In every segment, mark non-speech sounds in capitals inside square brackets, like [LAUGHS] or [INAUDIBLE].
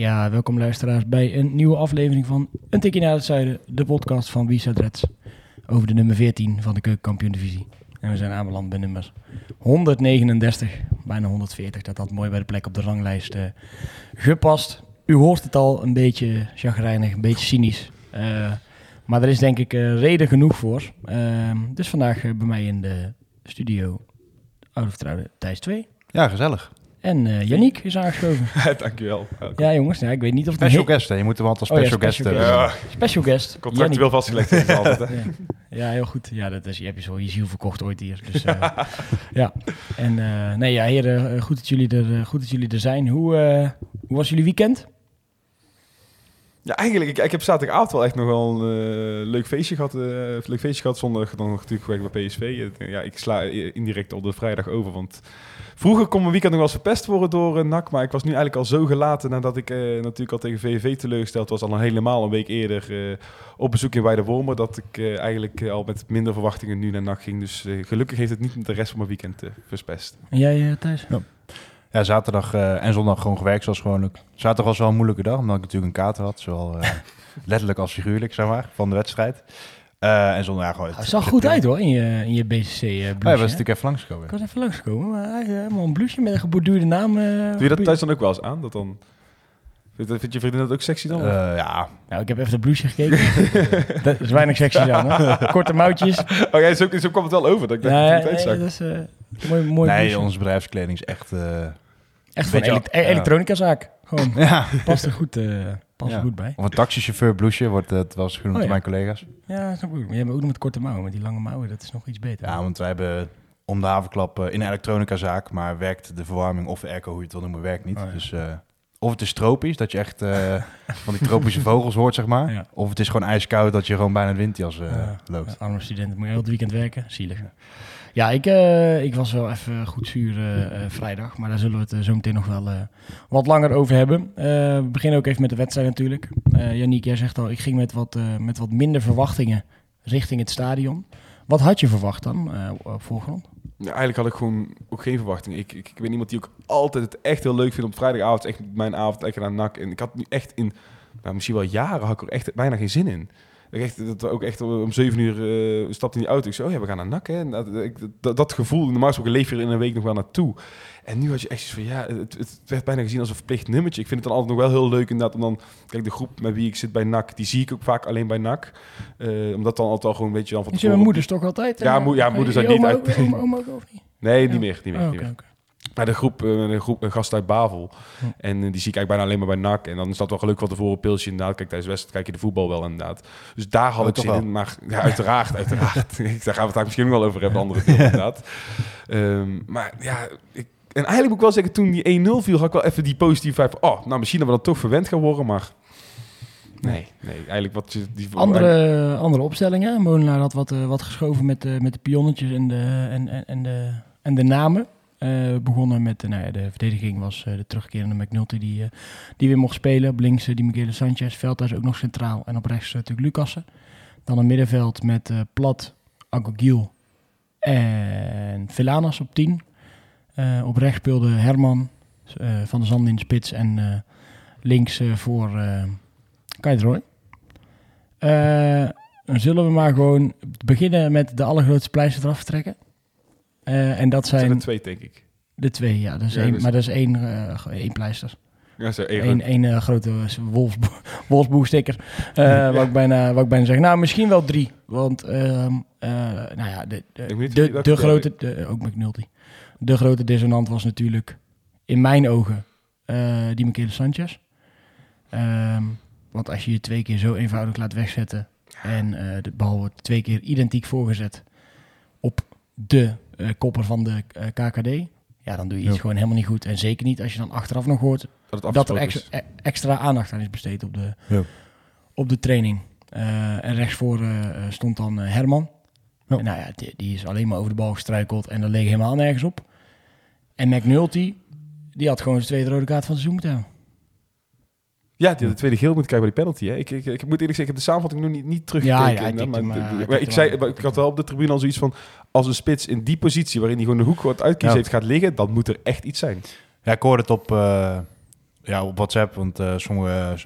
Ja, welkom luisteraars bij een nieuwe aflevering van Een Tikje naar het Zuiden, de podcast van Wisa Reds over de nummer 14 van de keukenkampioen divisie. En we zijn aanbeland bij nummer 139, bijna 140, dat had mooi bij de plek op de ranglijst eh, gepast. U hoort het al, een beetje chagrijnig, een beetje cynisch. Eh, maar er is denk ik eh, reden genoeg voor. Eh, dus vandaag bij mij in de studio oude vertrouwde Thijs 2. Ja, gezellig. En eh Yannick is aangeschoven. [LAUGHS] Dankjewel. Ja jongens, ja, ik weet niet of Special guest, hè. Je moet hem altijd Oh ja, special guest special hebben. guest. Ja, Special guest. contractueel vastgelegd is altijd. Hè? [LAUGHS] Ja. ja, heel goed. Ja, dat is, je hebt je zo je ziel verkocht ooit hier. Dus, eh, [LAUGHS] ja. En eh, nee, ja, heren, goed dat jullie er, goed dat jullie er zijn. Hoe, eh, hoe was jullie weekend? Ja, eigenlijk, ik, ik heb zaterdagavond wel echt nog wel een leuk feestje gehad. eh, leuk feestje gehad. Zondag dan nog natuurlijk gewerkt bij PSV. Ja, ik sla indirect op de vrijdag over, want... Vroeger kon mijn weekend nog wel eens verpest worden door uh, NAC, maar ik was nu eigenlijk al zo gelaten nadat ik eh, natuurlijk al tegen VVV teleurgesteld was, al een helemaal een week eerder eh, op bezoek in Weidewormer, dat ik eh, eigenlijk al met minder verwachtingen nu naar NAC ging. Dus gelukkig heeft het niet met de rest van mijn weekend verpest. En jij Thijs? Ja, zaterdag eh, en zondag gewoon gewerkt zoals gewoonlijk. Zaterdag was wel een moeilijke dag, omdat ik natuurlijk een kater had. Zowel eh, [LAUGHS] letterlijk als figuurlijk, zeg maar, van de wedstrijd. Eh, en zondag ja, gewoon... Het zag goed uit hoor, in je, in je BCC uh, Oh, ja, was natuurlijk even langsgekomen. Ik was even langsgekomen, maar hij, eh, helemaal een blouseje met een geborduurde naam. eh, Doe je dat thuis dan ook wel eens aan? Dat dan... Vind, vind je vriendin dat ook sexy dan? Eh, ja, Nou, ik heb even de blouseje gekeken. [LAUGHS] dat is weinig sexy aan hoor. Korte mouwtjes. [LAUGHS] Oh ja, zo, zo kwam het wel over. Dat ik dacht dat nee, dat is eh, mooi, mooi nee, onze bedrijfskleding is echt... eh, Echt van ele- e- ja. elektronicazaak. Gewoon, [LAUGHS] ja, past er goed, past er Ja. goed bij. of een taxichauffeur blouseje wordt het was genoemd Oh, door ja. mijn collega's. Ja, snap ik. Maar je hebt ook nog met korte mouwen. Met die lange mouwen, dat is nog iets beter. Ja, want wij hebben om de havenklap eh, in een elektronicazaak, maar werkt de verwarming of de airco, hoe je het wil noemen, werkt niet. Oh, ja. Dus eh, of het is tropisch, dat je echt eh, [LAUGHS] van die tropische vogels hoort, zeg maar. Ja. Of het is gewoon ijskoud, dat je gewoon bijna windjas eh, Ja. loopt. Arme studenten, moet je heel het weekend werken. Zielig. Ja, ik, eh, ik was wel even goed zuur eh, eh, vrijdag. Maar daar zullen we het zo meteen nog wel wat langer over hebben. We beginnen ook even met de wedstrijd natuurlijk. Eh Yannick, jij zegt al, ik ging met wat, met wat minder verwachtingen richting het stadion. Wat had je verwacht dan op voorgrond? Eigenlijk had ik gewoon ook geen verwachting. Ik, ik, ik ben iemand die ook altijd het echt heel leuk vindt op vrijdagavond. Echt mijn avond lekker naar NAC. En ik had nu echt in, nou, misschien wel jaren, had ik er echt bijna geen zin in. Echt, dat we ook echt om zeven uur uh, stapte in die auto. Ik zei, oh ja, we gaan naar NAC. Hè. En dat, ik- dat, dat gevoel, normaal gesproken leef je er in een week nog wel naartoe. En nu had je echt zoiets van, ja, het, het werd bijna gezien als een verplicht nummertje. Ik vind het dan altijd nog wel heel leuk inderdaad om dan... Kijk, de groep met wie ik zit bij NAC, die zie ik ook vaak alleen bij NAC. Eh, omdat dan altijd al gewoon een beetje dan van Is je moeders toch altijd? Ja, eh, moe- ja, eh, moeders zijn niet uit- Oma, oma? Nee, niet meer, niet meer, Oh, niet meer. Maar de groep, eh, een groep een gast uit Bavel. En eh, die zie ik eigenlijk bijna alleen maar bij NAC. En dan is dat wel gelukkig van tevoren een pilsje inderdaad. Kijk, tijdens de wedstrijd kijk je de voetbal wel inderdaad. Dus daar had Oh, ik zin wel? in. Maar ja, uiteraard, [LAUGHS] uiteraard. [LAUGHS] daar gaan we het daar misschien wel over hebben, andere dingen inderdaad. Ehm, maar ja, ik, en eigenlijk moet ik wel zeggen, toen die 1-0 viel, had ik wel even die positieve van, Oh, nou misschien dat we dan toch verwend gaan worden, maar... Nee, nee, eigenlijk wat je... Die, Andere, andere opstellingen. Molenaar had wat, eh, wat geschoven met, de met de pionnetjes en de, en, en, en de, en de namen. Eh, begonnen met, nou de verdediging was eh, de terugkerende McNulty die, eh, die weer mocht spelen. Op links die Michele Sanchez, Veldhuis ook nog centraal. En op rechts natuurlijk Lucassen. Dan een middenveld met Plat, Agogiel en Velanas op 10. Eh, op rechts speelde Herman van der Zanden in de spits. En links voor de. Eh, dan zullen we maar gewoon beginnen met de allergrootste pleister eraf trekken. Eh, en dat zijn zijn er twee, denk ik. de twee, ja. Dat is Ja, één, dus- maar dat is één, eh, één pleister. Ja, zo even. Eén één, eh, grote wolfsbo wolfsboe-sticker. [LAUGHS] Eh wou, ik bijna, wou ik bijna zeggen. Nou, misschien wel drie. Want, ehm, eh, nou ja, de, de, de, de, grote... De, ook McNulty. De grote dissonant was natuurlijk, in mijn ogen, die Michele Sanchez. Ehm, want als je je twee keer zo eenvoudig laat wegzetten... en de bal wordt twee keer identiek voorgezet... op de kopper van de eh, KKD... ja, dan doe je iets Ja. gewoon helemaal niet goed. En zeker niet als je dan achteraf nog hoort Dat, er extra, e- extra aandacht aan is besteed op de, Ja. op de training. Eh, en rechtsvoor eh, eh, stond dan eh, Herman. Ja. En nou ja, die, die is alleen maar over de bal gestruikeld en dat leek helemaal nergens op. En McNulty, die had gewoon zijn tweede rode kaart van het seizoen moeten hebben. Ja, die de tweede geel moet krijgen bij die penalty. Hè. Ik, ik, ik moet eerlijk zeggen, ik heb de samenvatting nog niet, niet teruggekeken. Ja, ja, ik maar, eh, maar ik zei, maar ik had wel op de tribune al zoiets van... als een spits in die positie, waarin hij gewoon de hoek wat uitkiezen Ja. heeft, gaat liggen... dan moet er echt iets zijn. Ja, ik hoorde het op, eh, ja, op WhatsApp, want eh, sommige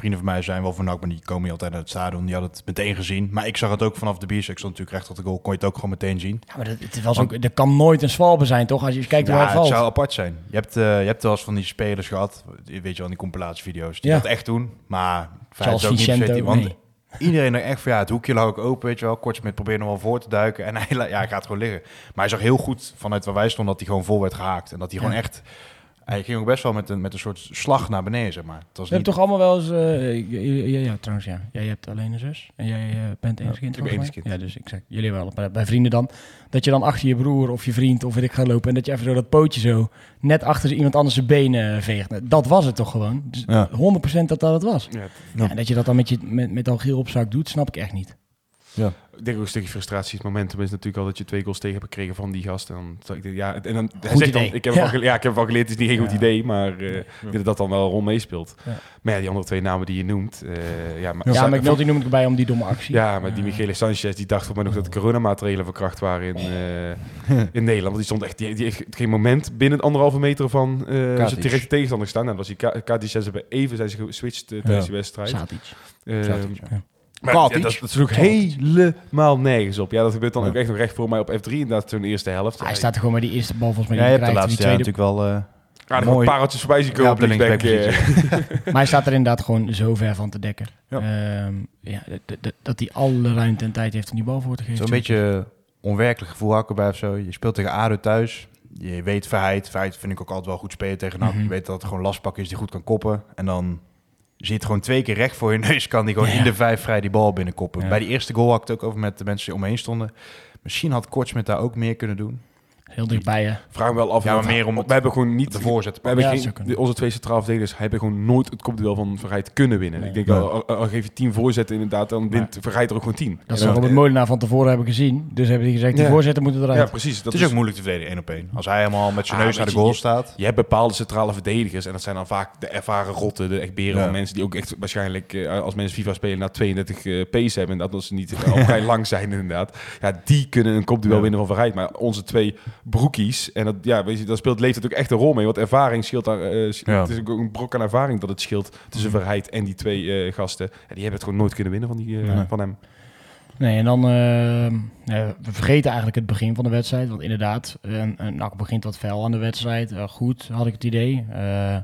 vrienden van mij zijn wel van NAC, maar die komen niet altijd naar het stadion. Die hadden het meteen gezien. Maar ik zag het ook vanaf de bier. Ik stond natuurlijk recht op de goal, kon je het ook gewoon meteen zien. Ja, maar dat, het was ook, er kan nooit een zwalbe zijn, toch? Als je kijkt Ja, hij het valt. zou apart zijn. Je hebt, eh, je hebt wel eens van die spelers gehad, weet je wel, die compilatievideo's, die Ja. dat echt doen. Maar Zoals is ook niet die- want nee. iedereen er echt van, ja, het hoekje lag open, weet je wel. Kortje met proberen nog wel voor te duiken. En hij, ja, hij gaat gewoon liggen. Maar hij zag heel goed vanuit waar wij stonden dat hij gewoon vol werd gehaakt. En dat hij Ja. gewoon echt... Hij ging ook best wel met een, met een soort slag naar beneden, zeg maar. Het was hebben niet... toch allemaal wel eens... eh, ja, ja, ja, trouwens, ja. Jij hebt alleen een zus. En jij eh, bent enig kind, ik ben volgens enig mij. Ja, dus ik zeg, jullie wel. Bij, bij vrienden dan. Dat je dan achter je broer of je vriend of weet ik gaat lopen... en dat je even zo dat pootje zo net achter iemand anders zijn benen eh, veegt. Dat was het toch gewoon? Dus Ja. 100% dat dat het was. Ja, Ja. en dat je dat dan met, je, met, met Algier op zak doet, snap ik echt niet. Ik denk ook een stukje frustratie. Het momentum is natuurlijk al dat je twee goals tegen hebt gekregen van die gast. En dan, ik ja, en dan hij zegt dan, ik heb, Ja. ja. Van, ja, ik heb van geleerd, het is niet een goed Ja. idee. Maar eh, ik denk dat dat dan wel een rol meespeelt. Ja. Maar ja, die andere twee namen die je noemt... eh, ja, maar, Ja, maar McNulty noem ik erbij om die domme actie. Ja, maar die Michele Sanchez die dacht voor mij nog dat de coronamaatregelen verkracht waren in, eh, [LAUGHS] in Nederland. Want die stond echt, die, die heeft geen moment binnen anderhalve meter van eh zijn directe tegenstander gestaan. Nou, dat was die Ka- Kadic en ze hebben even zijn ze geswitcht tijdens Ja. die wedstrijd. Satic. Ehm, Satic, ja. Maar ja, dat, dat sloeg helemaal nergens op. Ja, dat gebeurt dan Ja. ook echt nog recht voor mij op F3 inderdaad zo'n eerste helft. Hij staat er gewoon bij die eerste bal volgens mij Ja, je hebt de laatste jaar natuurlijk wel... eh, mooi. pareltjes voorbij zien komen Ja, op de linksback. eh. [LAUGHS] Maar hij staat er inderdaad gewoon zo ver van te dekken. Ja. Ehm, ja, dat hij alle ruimte en tijd heeft om die bal voor te geven. Zo'n beetje onwerkelijk gevoel hakken bij of zo. Je speelt tegen ADO thuis. Je weet Verheid. Verheid vind ik ook altijd wel goed spelen tegen. Mhm. Je weet dat het gewoon lastpak is die goed kan koppen. En dan zie je het gewoon twee keer recht voor je neus. Kan die gewoon Ja. in de vijf vrij die bal binnenkoppen. Ja. Bij die eerste goal had ik het ook over met de mensen die omheen stonden. Misschien had Kortsmit daar ook meer kunnen doen. Heel dichtbij, hè. Vraag me wel af. Ja, maar meer om we het- hebben gewoon niet De voorzet. We hebben Ja, geen, zou kunnen. de- onze twee centraal verdedigers hebben gewoon nooit het kopduel van Verheid kunnen winnen. Nee. Ik denk, Nee. al, al, al geef je tien voorzetten inderdaad, dan wint Verheid er ook gewoon tien. Dat ze dan- Robert Molenaar van tevoren hebben gezien. Dus hebben die gezegd, die voorzetten moeten eruit. Ja, precies. Dat het is ook moeilijk te verdedigen, één op één. Als hij helemaal met zijn Ah, neus naar de goal je- staat. Je hebt bepaalde centrale verdedigers en dat zijn dan vaak de ervaren rotten, de echt beren Ja. van mensen die ook echt waarschijnlijk, eh, als mensen FIFA spelen, na 32 eh, pace hebben en dat als ze niet [LAUGHS] al vrij lang zijn inderdaad. Ja, die kunnen een kopduel Ja. winnen van Verheid. Maar onze twee broekies, en dat, ja, weet je, dat speelt leeftijd ook echt een rol mee, want ervaring scheelt daar, eh, Ja. het is ook een brok aan ervaring dat het scheelt tussen Verheid en die twee eh, gasten. En die hebben het gewoon nooit kunnen winnen van, die, eh, Nee. van hem. Nee, en dan... ehm, we vergeten eigenlijk het begin van de wedstrijd. Want inderdaad, een, een NAC begint wat fel aan de wedstrijd. Goed, had ik het idee. Eh,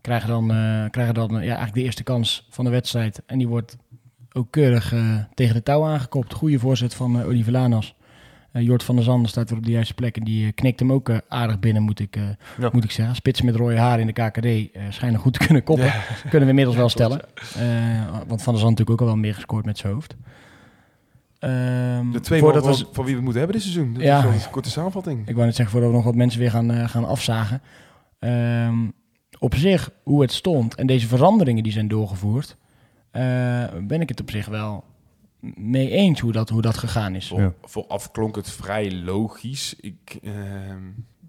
krijgen dan, eh, krijgen dan ja, eigenlijk de eerste kans van de wedstrijd. En die wordt ook keurig eh, tegen de touw aangekopt. Goede voorzet van uh, Oliver Lanas. Eh, Jort van der Zanden staat weer op de juiste plek. En die eh, knikt hem ook eh, aardig binnen, moet ik, Ja. moet ik zeggen. Spits met rode haar in de KKD schijnen goed te kunnen koppen. [LAUGHS] Kunnen we inmiddels wel stellen. Want Van der Zand natuurlijk ook al wel meer gescoord met zijn hoofd. Ehm, De twee voordat van, wie we moeten hebben dit seizoen. Dat Ja. is een korte samenvatting. ik wou net zeggen, voordat we nog wat mensen weer gaan, gaan afzagen. Ehm, op zich, hoe het stond en deze veranderingen die zijn doorgevoerd, ben ik het op zich wel mee eens hoe dat, hoe dat gegaan is. Voor, Ja. Vooraf klonk het vrij logisch. Ik ehm,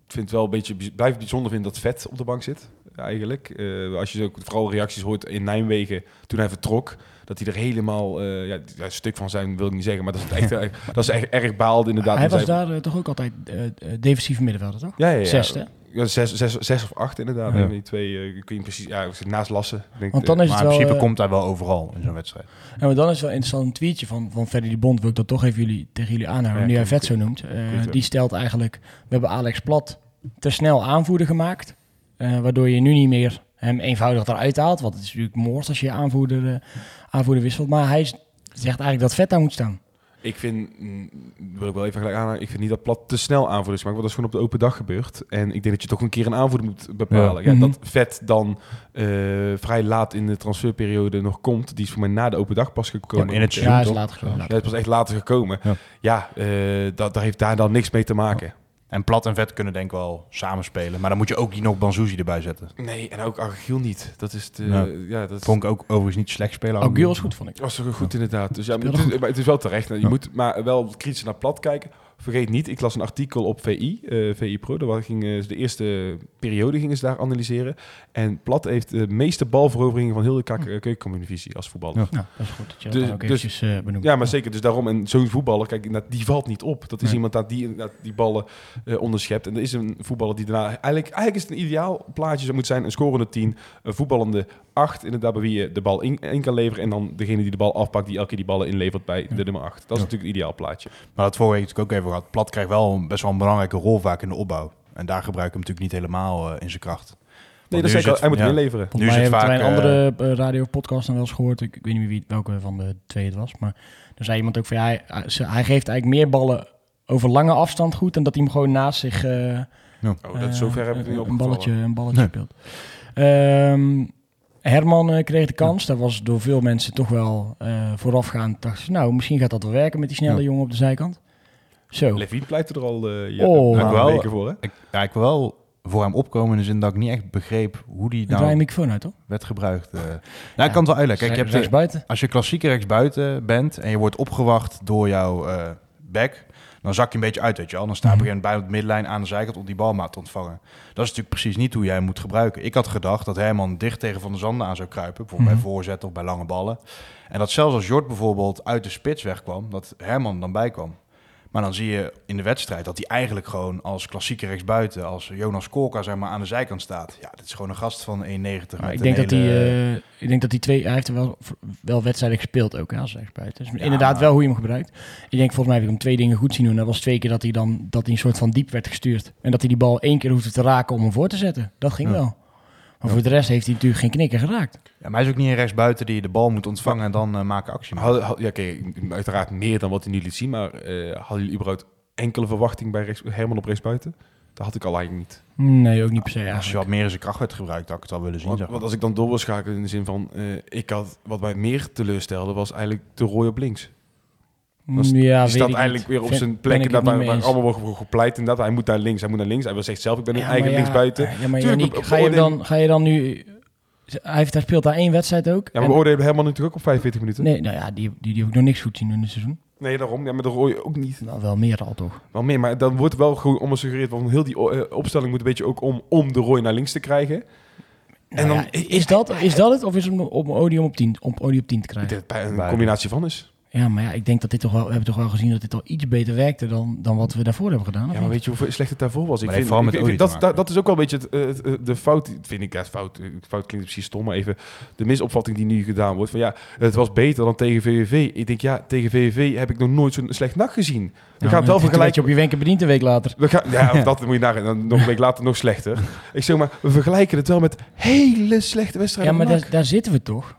vind het wel een beetje, blijf het bijzonder vinden dat Vet op de bank zit. Eigenlijk. Eh, als je ook vooral reacties hoort in Nijmegen toen hij vertrok. Dat hij er helemaal, eh, ja, een stuk van zijn wil ik niet zeggen, maar dat is echt, [LAUGHS] dat is echt erg baalde inderdaad. Hij was daar eh, toch ook altijd defensieve middenvelder, toch? ja, ja, ja. Zesde. Ja, zes, zes, zes of acht inderdaad. Ja. Die twee, eh, weet niet precies, ja, ik zit naast Lassen. Denk, Want dan eh, is Maar het in wel, principe eh, komt hij wel overal in zo'n wedstrijd. Ja, maar dan is het wel interessant een tweetje van, van Ferdy de Bond, wil ik dat toch even jullie, tegen jullie aanhouden, Ja, nu hij vet zo noemt. Die stelt eigenlijk, we hebben Alex Plat te snel aanvoerder gemaakt, waardoor je nu niet meer hem eenvoudig eruit haalt, want het is natuurlijk moord als je je aanvoerder, aanvoerder wisselt, maar hij zegt eigenlijk dat vet daar moet staan. Ik vind, mm, wil ik wel even gelijk aan, ik vind niet dat Plat te snel aanvoerders maakt, want dat is gewoon op de open dag gebeurd. En ik denk dat je toch een keer een aanvoerder moet bepalen. Ja. Mhm. dat Vet dan eh, vrij laat in de transferperiode nog komt, die is voor mij na de open dag pas gekomen. in het Ja, Ja, is later gekomen. Ja, het was echt later gekomen. Ja. Ja, eh, dat, dat heeft daar dan niks mee te maken. En plat en vet kunnen denk ik wel samenspelen. Maar dan moet je ook hier nog Banzuzi erbij zetten. Nee, en ook Agiel niet. Dat is de... Ja. Ja, dat Vond ik ook overigens niet slecht spelen. Gil was goed, vond ik. was goed inderdaad. Dus ja, maar het, is, goed. maar het is wel terecht. Je Ja. moet maar wel kritisch naar plat kijken. Vergeet niet, ik las een artikel op VI, eh, VI Pro. Daar gingen ze de eerste periode gingen ze daar analyseren. En Plat heeft de meeste balveroveringen van heel de kak- keukencompetitie als voetballer. Ja. Nou, dat is goed dat je dat Dus- ook dus- eventjes eh, benoemt. Ja, maar zeker. Dus daarom, en zo'n voetballer, kijk, inderdaad, die valt niet op. Dat is Nee. iemand dat die die ballen eh, onderschept. En er is een voetballer die daarna... Eigenlijk, eigenlijk is het een ideaal plaatje. zou moeten zijn een scorende 10, een voetballende 8. Inderdaad, bij wie je de bal in, in kan leveren. En dan degene die de bal afpakt, die elke keer die ballen inlevert bij de nummer 8. Dat is Ja. natuurlijk het ideaal plaatje. Maar dat vorige natuurlijk ook even gehad. Plat krijgt wel een- best wel een belangrijke rol vaak in de opbouw. En daar gebruik ik hem natuurlijk niet helemaal eh, in zijn kracht. Nee, dat is zeker. Hij moet ja. inleveren. Nu is het hebben wij een vaak, andere eh, radio-podcast dan wel eens gehoord. Ik, ik weet niet meer wie, welke van de twee het was. Maar er zei iemand ook van ja, hij, hij- ze- hij geeft eigenlijk meer ballen over lange afstand goed. En dat hij hem gewoon naast zich eh, Oh, dat, zover heb ik eh, niet een balletje, een balletje Nee. speelt. Ehm, Herman eh, kreeg de kans. Dat was door veel mensen toch wel eh, voorafgaand. Dachten ze, nou, misschien gaat dat wel werken met die snelle Ja. jongen op de zijkant. Zo. Levine pleit er al eh ja, Oh. Nou, wel. weken voor, hè? Ik, ja, ik wil wel voor hem opkomen in de zin dat ik niet echt begreep hoe die Ik draai nou microfoon uit, toch? werd gebruikt. eh. Nou, ik kan het wel uitleggen. Kijk, je hebt rechts de- buiten. als je klassieke rechtsbuiten bent en je wordt opgewacht door jouw eh back, dan zak je een beetje uit, weet je wel. Dan sta je op moment bij het middenlijn aan de zijkant om die bal maar te ontvangen. Dat is natuurlijk precies niet hoe jij hem moet gebruiken. Ik had gedacht dat Herman dicht tegen Van der Zanden aan zou kruipen, bijvoorbeeld Mhm. bij voorzetten of bij lange ballen. En dat zelfs als Jort bijvoorbeeld uit de spits wegkwam, dat Herman dan bij kwam. Maar dan zie je in de wedstrijd dat hij eigenlijk gewoon als klassieke rechtsbuiten, als Jonas Kolka zeg maar aan de zijkant staat. Ja, dit is gewoon een gast van 1,90. Maar met ik, denk dat hij, eh, ik denk dat die twee... Hij heeft er wel, wel wedstrijden gespeeld ook, hè, als rechtsbuiten. Dus inderdaad maar- wel hoe je hem gebruikt. Ik denk, volgens mij heb ik hem twee dingen goed zien doen. Dat was twee keer dat hij dan dat hij een soort van diep werd gestuurd. En dat hij die bal één keer hoefde te raken om hem voor te zetten. Dat ging Ja. wel. Maar voor de rest heeft hij natuurlijk geen knikker geraakt. Ja, maar hij is ook niet een rechtsbuiten die de bal moet ontvangen en dan eh, maken actie. Had, had- ja, kijk, uiteraard meer dan wat hij nu liet zien. Maar eh hadden jullie überhaupt enkele verwachting bij rechts, Herman op rechtsbuiten? Dat had ik al eigenlijk niet. Nee, ook niet per se Als je eigenlijk. wat meer in zijn kracht werd gebruikt, had ik het wel willen zien. Want, zeg maar. want als ik dan door wil schakelen in de zin van... eh, ik had, wat mij meer teleurstelde was eigenlijk de rooi op links. Mm, ja, die staat eigenlijk niet. weer op Vind- zijn plek inderdaad, het waar, allemaal wordt gepleit inderdaad. Hij moet naar links, hij moet naar links. Hij wil zegt zelf, ik ben een eigen ja, linksbuiten. Ja, maar Tuurlijk, ga, je dan, ga je dan nu... Hij, heeft, hij speelt daar één wedstrijd ook. Ja, maar En- we oordelen Herman natuurlijk ook op 45 minuten. Nee, Nee, nou ja, die, die, die ik nog niks goed zien in het seizoen. daarom. Ja, maar de rooi ook niet. Nou, wel meer al toch. Wel meer, maar dan wordt wel gewoon om gesuggereerd... want heel die eh, opstelling moet een beetje ook om, om de rooi naar links te krijgen. En dan- dan, is, dat, is dat het of is het om, om op 10, op Odium op 10 te krijgen? denk dat het bij een combinatie van is. Ja, maar ja, ik denk dat dit toch wel, we hebben toch wel gezien dat dit al iets beter werkte dan, dan wat we daarvoor hebben gedaan. Ja, maar weet je hoe slecht het daarvoor was? Ik Maar vind, ik dat, dat, dat is ook wel een beetje het, het, de fout, vind ik. Ja, fout, fout klinkt precies stom, maar even de misopvatting die nu gedaan wordt. Van ja, het was beter dan tegen VVV. Ik denk, ja, tegen VVV heb ik nog nooit zo'n slecht nacht gezien. We Ja, gaan het maar wel vergelijken. op je wenken bediend een week later. We gaan, ja, [LAUGHS] dat moet je nagaan. Dan nog een week later nog slechter. Ik zeg maar, we vergelijken het wel met hele slechte Ja, wedstrijden. maar van daar, daar zitten we toch?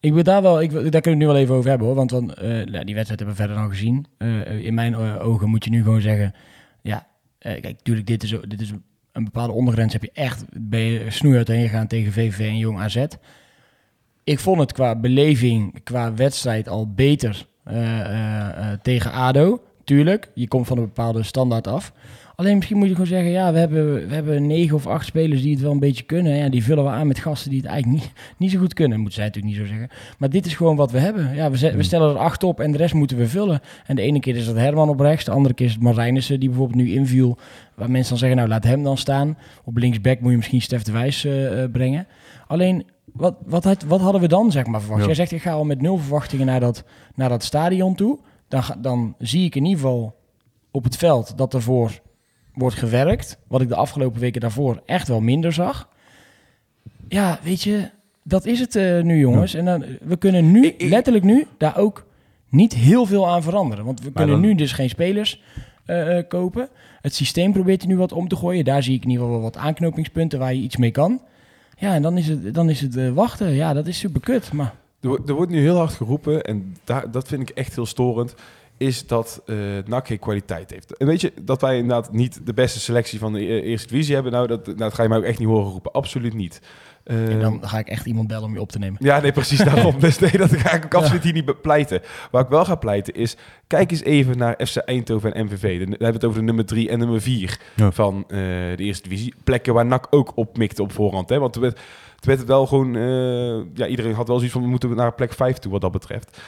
Ik wil daar wel, ik, daar kunnen we nu wel even over hebben hoor. Want dan, eh, nou, die wedstrijd hebben we verder dan gezien. Eh, in mijn eh, ogen moet je nu gewoon zeggen: ja, eh, kijk, natuurlijk, dit is, dit is een bepaalde ondergrens. Heb je echt ben je snoeihard heen gegaan tegen VVV en Jong AZ. Ik vond het qua beleving, qua wedstrijd al beter eh, eh, eh, tegen ADO. Tuurlijk, je komt van een bepaalde standaard af. Alleen misschien moet je gewoon zeggen, ja, we hebben, we hebben negen of acht spelers die het wel een beetje kunnen. Ja, die vullen we aan met gasten die het eigenlijk niet, [LAUGHS] niet zo goed kunnen. Moeten zij natuurlijk niet zo zeggen. Maar dit is gewoon wat we hebben. Ja, we, zet- we stellen er acht op en de rest moeten we vullen. En de ene keer is dat Herman op rechts, de andere keer is het Marijnissen die bijvoorbeeld nu inviel. Waar mensen dan zeggen, nou laat hem dan staan. Op linksback moet je misschien Stef de Wijs eh, eh, brengen. Alleen, wat, wat, had- wat hadden we dan zeg maar verwacht? Ja. Jij zegt, ik ga al met nul verwachtingen naar dat, naar dat stadion toe. Dan, dan zie ik in ieder geval op het veld dat ervoor wordt gewerkt. Wat ik de afgelopen weken daarvoor echt wel minder zag. Ja, weet je, dat is het eh, nu jongens. En dan, we kunnen nu, Ik- ik- letterlijk nu, daar ook niet heel veel aan veranderen. Want we kunnen dan- nu dus geen spelers eh, eh, kopen. Het systeem probeert hij nu wat om te gooien. Daar zie ik in ieder geval wel wat aanknopingspunten waar je iets mee kan. Ja, en dan is het, dan is het wachten. Ja, dat is super kut. Maar Er, wordt- er wordt nu heel hard geroepen en daar, dat vind ik echt heel storend. Is dat eh NAC geen kwaliteit heeft. En weet je, dat wij inderdaad niet de beste selectie van de e- Eerste Divisie hebben, nou, dat, nou, dat ga je mij ook echt niet horen roepen. Absoluut niet. Eh, En dan ga ik echt iemand bellen om je op te nemen. ja, nee, precies daarom. [LAUGHS] Dus nee, dat ga ik ook absoluut hier niet pleiten. Waar ik wel ga pleiten is, kijk eens even naar FC Eindhoven en MVV. Dan hebben we het over de nummer 3 en nummer 4 Ja. van eh, de Eerste Divisie. Plekken waar NAC ook op mikte op voorhand. Hè? Want het werd, het werd wel gewoon... ja, iedereen had wel zoiets van, we moeten naar plek 5 toe wat dat betreft.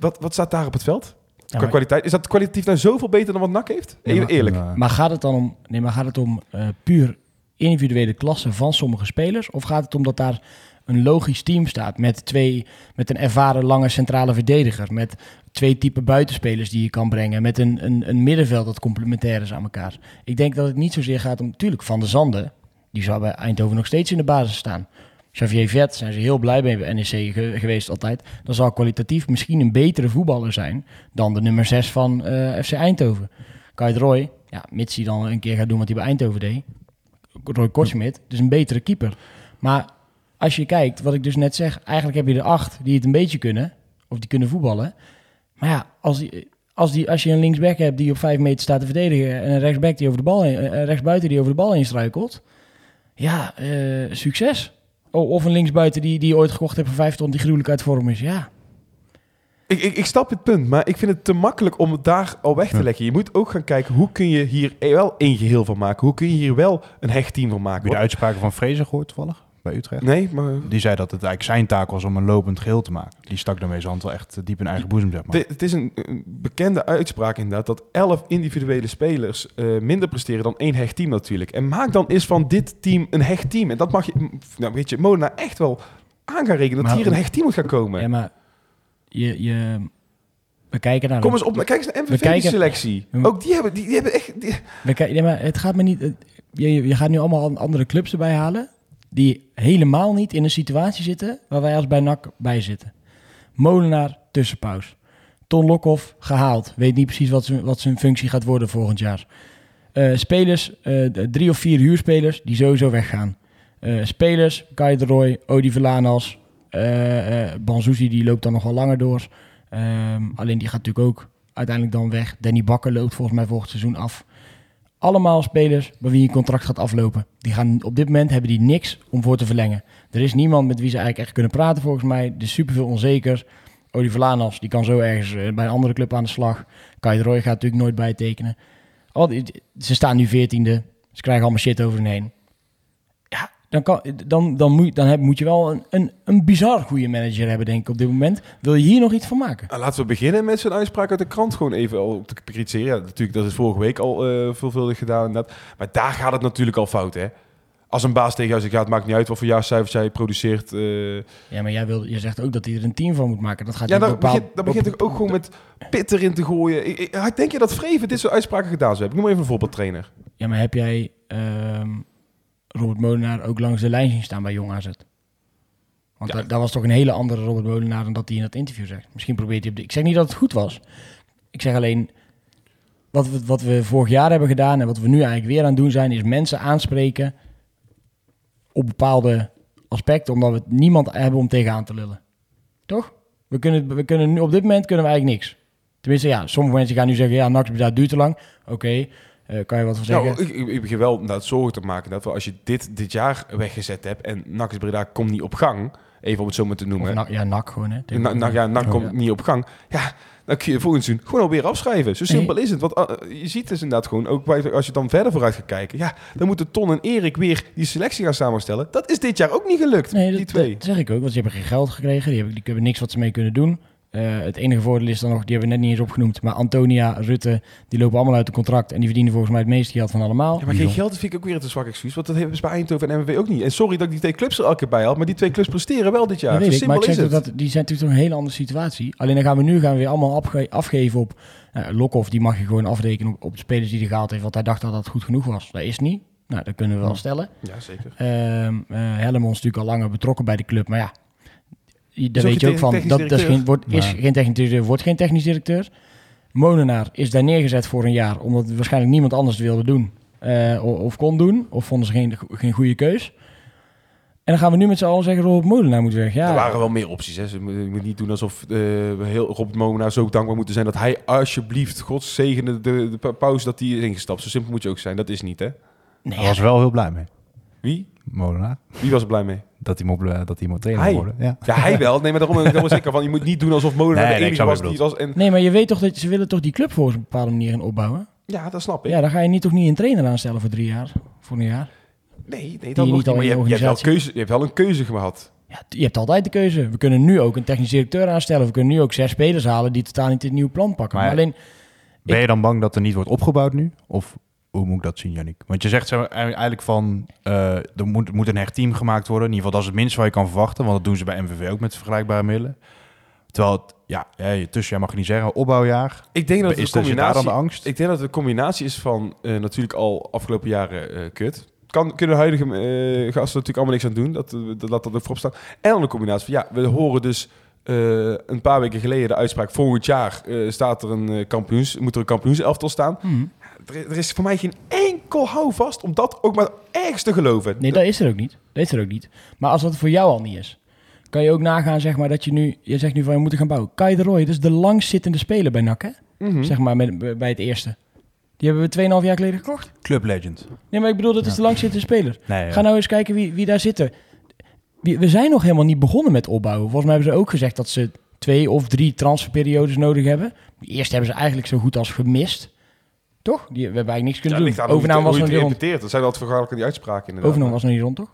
Wat, wat staat daar op het veld? Ja, Qua maar- kwaliteit. Is dat kwalitatief nou zoveel beter dan wat NAC heeft? Even eerlijk. Maar gaat het dan om, nee, maar gaat het om eh, puur individuele klassen van sommige spelers? Of gaat het om dat daar een logisch team staat met, twee, met een ervaren lange centrale verdediger? Met twee type buitenspelers die je kan brengen? Met een, een, een middenveld dat complementair is aan elkaar? Ik denk dat het niet zozeer gaat om... Tuurlijk, Van de Zanden, die zou bij Eindhoven nog steeds in de basis staan. Xavier Vet zijn ze heel blij bij NEC ge- geweest altijd. Dan zal kwalitatief misschien een betere voetballer zijn dan de nummer 6 van eh, FC Eindhoven. Kai Roy, ja, mits hij dan een keer gaat doen wat hij bij Eindhoven deed. Roy Kortsmit, dus een betere keeper. Maar als je kijkt, wat ik dus net zeg, eigenlijk heb je er acht die het een beetje kunnen, of die kunnen voetballen. Maar ja, als, die, als, die, als je een linksback hebt die op vijf meter staat te verdedigen en een rechtsback die over de bal heen, eh, rechtsbuiten die over de bal heen struikelt, ja, eh, succes. Oh, of een linksbuiten die, die je ooit gekocht hebt voor vijf ton die gruwelijk uit vorm is, ja. Ik, ik, ik snap het punt, maar ik vind het te makkelijk om het daar al weg te Ja. leggen. Je moet ook gaan kijken, hoe kun je hier wel één geheel van maken? Hoe kun je hier wel een hecht team van Heb je maken? de uitspraken van Fraser gehoord toevallig? Bij Utrecht? Nee, maar Die zei dat het eigenlijk zijn taak was om een lopend geheel te maken. Die stak daarmee zijn hand wel echt diep in eigen boezem, zeg maar. het is een, een bekende uitspraak inderdaad dat elf individuele spelers eh, minder presteren dan één hecht team natuurlijk. En maak dan eens van dit team een hecht team. En dat mag je, nou weet je, Molenaar echt wel aan gaan rekenen dat Maar- hier een hecht team moet gaan komen. Ja, maar je, je, we kijken naar... Kom eens op, kijk eens naar We MVV kijken- selectie. Ja. Ook die hebben, die, die hebben echt... die- We kijken, nee, maar het gaat me niet. het- Je, je gaat nu allemaal an- andere clubs erbij halen. Die helemaal niet in een situatie zitten. waar wij als bij NAC bij zitten. Molenaar, tussenpaus. Ton Lokhoff, gehaald. Weet niet precies wat, zijn- wat zijn functie gaat worden volgend jaar. Eh, spelers, eh, drie of vier huurspelers die sowieso weggaan. Eh, spelers, Kai de Roy, Odi Verlanas, eh Banzuzi, die loopt dan nog wel langer door. Ehm, alleen die gaat natuurlijk ook uiteindelijk dan weg. Danny Bakker loopt volgens mij volgend seizoen af. Allemaal spelers bij wie een contract gaat aflopen. Die gaan op dit moment hebben die niks om voor te verlengen. Er is niemand met wie ze eigenlijk echt kunnen praten volgens mij. Er is superveel onzeker. Odi Verlanas, die kan zo ergens eh, bij een andere club aan de slag. Kai Roy gaat natuurlijk nooit bijtekenen. Al ze staan nu veertiende. Ze krijgen allemaal shit over hun heen. Dan, kan, dan, dan, moet, dan heb, moet je wel een, een, een bizar goede manager hebben, denk ik, op dit moment. Wil je hier nog iets van maken? Nou, laten we beginnen met zijn uitspraak uit de krant gewoon even al te kritiseren. Ja, natuurlijk, dat is vorige week al eh, veelvuldig gedaan. Maar daar gaat het natuurlijk al fout, hè? Als een baas tegen jou zegt, ja, het maakt niet uit wat voor jaarcijfers jij produceert. eh, Ja, maar jij, wil, jij zegt ook dat hij er een team van moet maken. Dat gaat ja, niet dan bepaald- begint, dan begint ik ook gewoon met pit erin te gooien. Ik, ik, denk je dat Vreven dit soort uitspraken gedaan zou hebben? Ik noem even een voorbeeldtrainer. Ja, maar heb jij ehm, Robert Molenaar ook langs de lijn zien staan bij Jong AZ? Want Ja. dat, dat was toch een hele andere Robert Molenaar dan dat hij in dat interview zegt. Misschien probeert hij op de... Ik zeg niet dat het goed was. Ik zeg alleen... Wat we, wat we vorig jaar hebben gedaan en wat we nu eigenlijk weer aan het doen zijn... is mensen aanspreken op bepaalde aspecten... omdat we niemand hebben om tegenaan te lullen. Toch? We kunnen, we kunnen nu, op dit moment kunnen we eigenlijk niks. Tenminste, ja, sommige mensen gaan nu zeggen... ja, NAC dat duurt te lang. Oké, eh, kan je wat van zeggen? Nou, ik, ik, begin wel zorgen te maken dat we als je dit dit jaar weggezet hebt en NAC Breda komt niet op gang, even om het zo maar te noemen. Ja, NAC gewoon, hè. Na, na, ja, NAC komt niet op gang. Ja, dan kun je volgend seizoen gewoon alweer afschrijven. Zo simpel is het. Want uh, je ziet dus inderdaad gewoon, ook bij, als je dan verder vooruit gaat kijken, ja, dan moeten Ton en Erik weer die selectie gaan samenstellen. Dat is dit jaar ook niet gelukt, Nee, die dat, twee. dat zeg ik ook, want ze hebben geen geld gekregen. Die hebben, die hebben niks wat ze mee kunnen doen. Eh, het enige voordeel is dan nog, die hebben we net niet eens opgenoemd, maar Antonia, Rutte, die lopen allemaal uit de contract en die verdienen volgens mij het meeste geld van allemaal. Ja, maar geen geld vind ik ook weer een te zwak excuus, want dat hebben ze bij Eindhoven en MWV ook niet. En sorry dat ik die twee clubs er elke keer bij had, maar die twee clubs presteren wel dit jaar. Dat Zo weet ik, maar simpel ik zeg is toch het. dat die zijn natuurlijk toch een hele andere situatie. Alleen dan gaan we nu gaan we weer allemaal afge- afgeven op uh, Lokhoff, die mag je gewoon afrekenen op, op de spelers die hij gehaald heeft, want hij dacht dat dat goed genoeg was. Dat is niet. Nou, dat kunnen we wel stellen. Ja, zeker. Ehm eh Helmond is natuurlijk al langer betrokken bij de club, maar ja, daar weet je ook van, dat, dat is, geen, wordt, is geen technisch directeur, wordt geen technisch directeur. Molenaar is daar neergezet voor een jaar, omdat waarschijnlijk niemand anders het wilde doen. eh, o- of kon doen, of vonden ze geen, geen goede keus. En dan gaan we nu met z'n allen zeggen, Robert Molenaar moet weg. Ja, Er waren wel meer opties. Hè. Ze moet- Je moet niet doen alsof eh, we heel Robert Molenaar zo dankbaar moeten zijn... dat hij alsjeblieft, God zegene de, de pa- pauze, dat hij is ingestapt. Zo simpel moet je ook zijn. Dat is niet, hè? nee, Hij was wel heel blij mee, Wie? Molenaar. Wie was er blij mee? Dat hij moet, dat hij moet trainer Hij. worden. Ja. Ja, hij wel. Nee, maar daarom, daarom zeg ik van... je moet niet doen alsof Molenaar Nee, de enige was die was. En, nee, maar je weet toch dat ze willen toch die club volgens een bepaalde manier gaan opbouwen. ja, dat snap ik. Ja, dan ga je niet toch niet een trainer aanstellen voor drie jaar, voor een jaar. Nee, nee dat niet Maar in je, hebt, je, hebt wel keuze, je hebt wel een keuze gehad. Ja, je hebt altijd de keuze. We kunnen nu ook een technisch directeur aanstellen. We kunnen nu ook zes spelers halen die totaal niet dit nieuwe plan pakken. Maar- Maar alleen, Ben je dan bang dat er niet wordt opgebouwd nu? Of hoe moet ik dat zien, Yannick? Want je zegt eigenlijk van... eh, er moet, moet een hecht team gemaakt worden. In ieder geval, dat is het minste wat je kan verwachten. Want dat doen ze bij MVV ook met vergelijkbare middelen. Terwijl het, ja, ja tussen mag je niet zeggen, opbouwjaar. Ik denk dat het Is er dan combinatie... de angst? Ik denk dat het een combinatie is van eh, natuurlijk al afgelopen jaren eh, kut. Kan, kunnen de huidige eh, gasten natuurlijk allemaal niks aan doen. Dat, dat, laat dat ook voorop staan. En dan een combinatie van ja, we horen dus eh, een paar weken geleden de uitspraak. Volgend jaar eh, staat er een kampioens, moet er een kampioenselftal staan. hmm, Er, er is voor mij geen enkel houvast om dat ook maar ergens te geloven. nee, dat is er ook niet. Dat is er ook niet. Maar als dat voor jou al niet is, kan je ook nagaan, zeg maar, dat je nu, je zegt nu van, we moeten gaan bouwen. Kai de Roy, dat is de langstzittende speler bij NAC, hè? Mhm. Zeg maar, met, bij het eerste. Die hebben we 2,5 jaar geleden gekocht. Club Legend. Nee, maar ik bedoel, dat is de langstzittende speler. Nee, ja. Ga nou eens kijken wie, wie daar zitten. We zijn nog helemaal niet begonnen met opbouwen. Volgens mij hebben ze ook gezegd dat ze twee of drie transferperiodes nodig hebben. Die eerste hebben ze eigenlijk zo goed als gemist. Toch? Die, we hebben eigenlijk niks kunnen doen. Overname was nog niet rond. Dat zijn altijd die uitspraken inderdaad. Overname was nog niet rond, toch?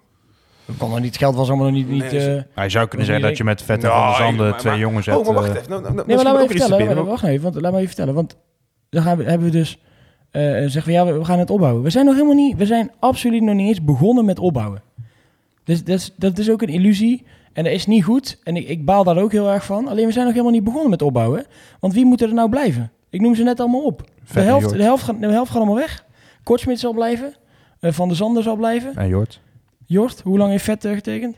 Dat kon niet. Het geld was allemaal nog niet... niet Nee, eh, Hij zou kunnen zeggen dat je met Vet en Nou, Van der Zanden twee jongens hebt. Oh, maar wacht eh, even. Nou, nou, nou, Nee, maar laat me even vertellen. Wacht even, want laat me even vertellen. Want dan gaan we, hebben we dus eh, zeggen we ja, we, we gaan het opbouwen. We zijn nog helemaal niet, we zijn absoluut nog niet eens begonnen met opbouwen. Dus dat is, dat is ook een illusie en dat is niet goed. En ik, ik baal daar ook heel erg van. Alleen we zijn nog helemaal niet begonnen met opbouwen. Want wie moet er nou blijven? Ik noem ze net allemaal op. De helft, de, helft, gaat- de helft gaat allemaal weg. Kortsmit zal blijven. Eh, van der Zander zal blijven. En Jort. Jort, hoe lang heeft Vet eh, getekend?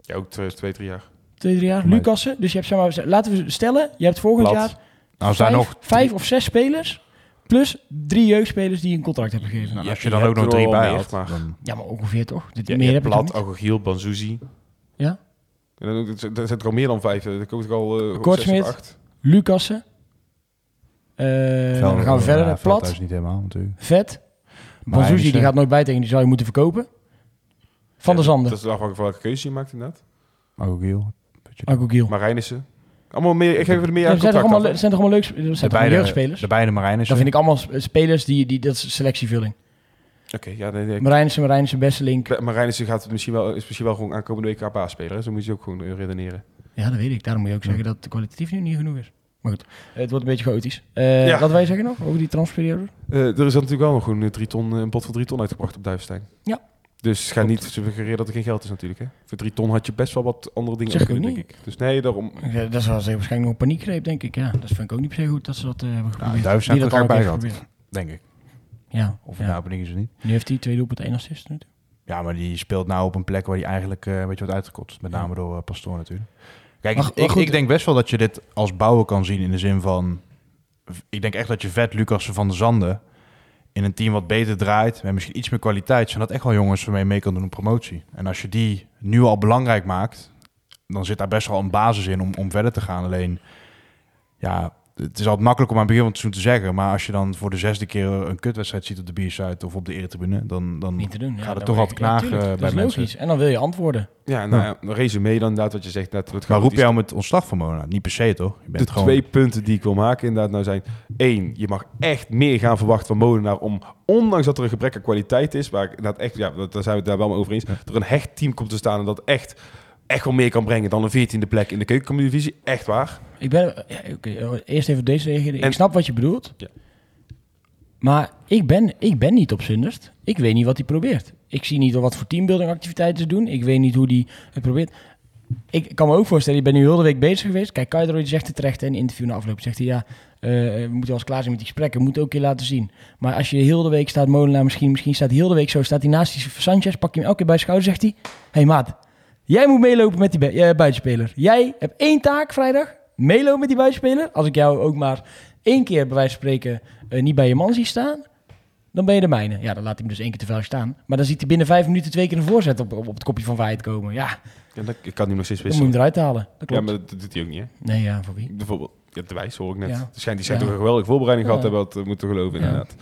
Ja, ook twee, twee, drie jaar. Twee, drie jaar. Lucassen. Dus je hebt, zeg maar, laten we stellen, je hebt volgend Plat. jaar daar vijf, nog... vijf of zes spelers. Plus drie jeugdspelers die een contract hebben gegeven. Nou, Ja, als je je dan ook nog drie bij had, maar-. Ja, maar ongeveer toch? Dit, Ja, meer je heb Plat. Agogiel, Banzuzi. Ja. En dan, er zijn er al meer dan vijf. Er komt er al uh, Kortsmit. acht. Lucassen. Eh, dan gaan we verder. Ja, Plat. Veldhuis niet helemaal natuurlijk. Vet. Banzuzi, is, die eh, gaat nooit bij tegen. Die zou je moeten verkopen. Van der Ja, Zanden. Dat is afhankelijk van welke keuze je maakt inderdaad. Agogiel. Agogiel. Marijnissen. Allemaal meer, ik geef er meer Ja, aan er zijn toch allemaal, er zijn toch allemaal leuk, er zijn De beide, jeugdspelers? de beide Marijnissen. Dat vind ik allemaal sp- spelers die, die dat is selectievulling. Oké, ja, nee, nee. Marijnissen, Marijnissen, Besselink. Marijnissen gaat misschien wel, is misschien wel gewoon aankomende week baas-speler. hè. Zo moet je ook gewoon eh, redeneren. Ja, dat weet ik. Daarom moet je ook zeggen dat het kwalitatief nu niet genoeg is. Maar goed, het wordt een beetje chaotisch. Eh, Ja. Wat wij zeggen nog over die transferperiode? Eh, er is natuurlijk wel nog eh, drie ton, een pot van drie ton uitgebracht op Duivenstein. Ja. Dus ga niet suggereren dat er geen geld is natuurlijk. Hè. Voor drie ton had je best wel wat andere dingen Zeg kunnen, denk niet. ik. Dus nee, daarom... Ja, dat was waarschijnlijk nog een paniekgreep, denk ik. Ja, dat vind ik ook niet per se goed dat ze dat eh, hebben geprobeerd. Duiven zijn Die er dat bij gehad, heeft denk ik. Ja, Of ja. nou, ben ik ze niet. nu heeft hij twee doelpunten, één assist. nu. Ja, maar die speelt nou op een plek waar hij eigenlijk eh, een beetje wordt uitgekotst. Met name door uh, Pastoor natuurlijk. Kijk, Maar- ik, maar ik, goed. ik denk best wel dat je dit als bouwen kan zien in de zin van... Ik denk echt dat je vet Lucas van der Zanden in een team wat beter draait... met misschien iets meer kwaliteit... zijn dat echt wel jongens waarmee je mee kan doen op promotie. En als je die nu al belangrijk maakt... dan zit daar best wel een basis in om, om verder te gaan. Alleen, ja, het is altijd makkelijk om aan het begin van het seizoen te zeggen... maar als je dan voor de zesde keer een kutwedstrijd ziet op de biersite... of op de Eretribune, dan, dan Niet te doen. Ja, gaat het dan toch altijd ja, knagen tuurlijk, bij dat is mensen. logisch. En dan wil je antwoorden. Ja, nou ja, een resume dan inderdaad wat je zegt. Net, het Maar roep jij om het ontslag van Mona? Niet per se, toch? Je De bent gewoon... twee punten die ik wil maken inderdaad nou zijn... één, je mag echt meer gaan verwachten van Molenaar... om, ondanks dat er een gebrek aan kwaliteit is... waar ik inderdaad echt, ja, dat- daar zijn we het daar wel mee over eens... er een hecht team komt te staan en dat echt, echt wel meer kan brengen... dan een veertiende plek in de keukenkampioen-divisie. Echt waar. Ik ben, ja, oké, eerst even deze reageren. Ik En- snap wat je bedoelt. Ja. Maar ik ben, ik ben niet op Zundert. Ik weet niet wat hij probeert. Ik zie niet wat voor teambuilding activiteiten ze doen. Ik weet niet hoe die het probeert. Ik kan me ook voorstellen, je bent nu heel de week bezig geweest. Kijk, Kaideroy zegt het terecht in een interview na afloop. Zegt hij, ja, eh, we moeten wel eens klaar zijn met die gesprekken. We moeten ook een keer laten zien. Maar als je heel de week staat, Molenaar misschien, misschien staat hij heel de week zo, staat hij naast die Sanchez, pak je hem elke keer bij de schouder, zegt hij, hey maat, jij moet meelopen met die eh, buitenspeler. Jij hebt één taak vrijdag, meelopen met die buitenspeler. Als ik jou ook maar één keer bij wijze van spreken eh, niet bij je man zie staan, dan ben je de mijne. Ja, dan laat hij hem dus één keer te veel staan. Maar dan ziet hij binnen vijf minuten twee keer een voorzet op, op, op het kopje van Veit komen. Ja, Ja, dat, ik kan nu nog steeds dan moet je wisselen. hem eruit halen. Dat Ja, klopt. maar dat doet hij ook niet, hè? Nee, ja, voor wie? Bijvoorbeeld, ja, de wijs hoor ik net. Ja. Ja. Schijnt, die Ja. toch een geweldige voorbereiding gehad Ja. hebben, dat moeten geloven Ja. inderdaad.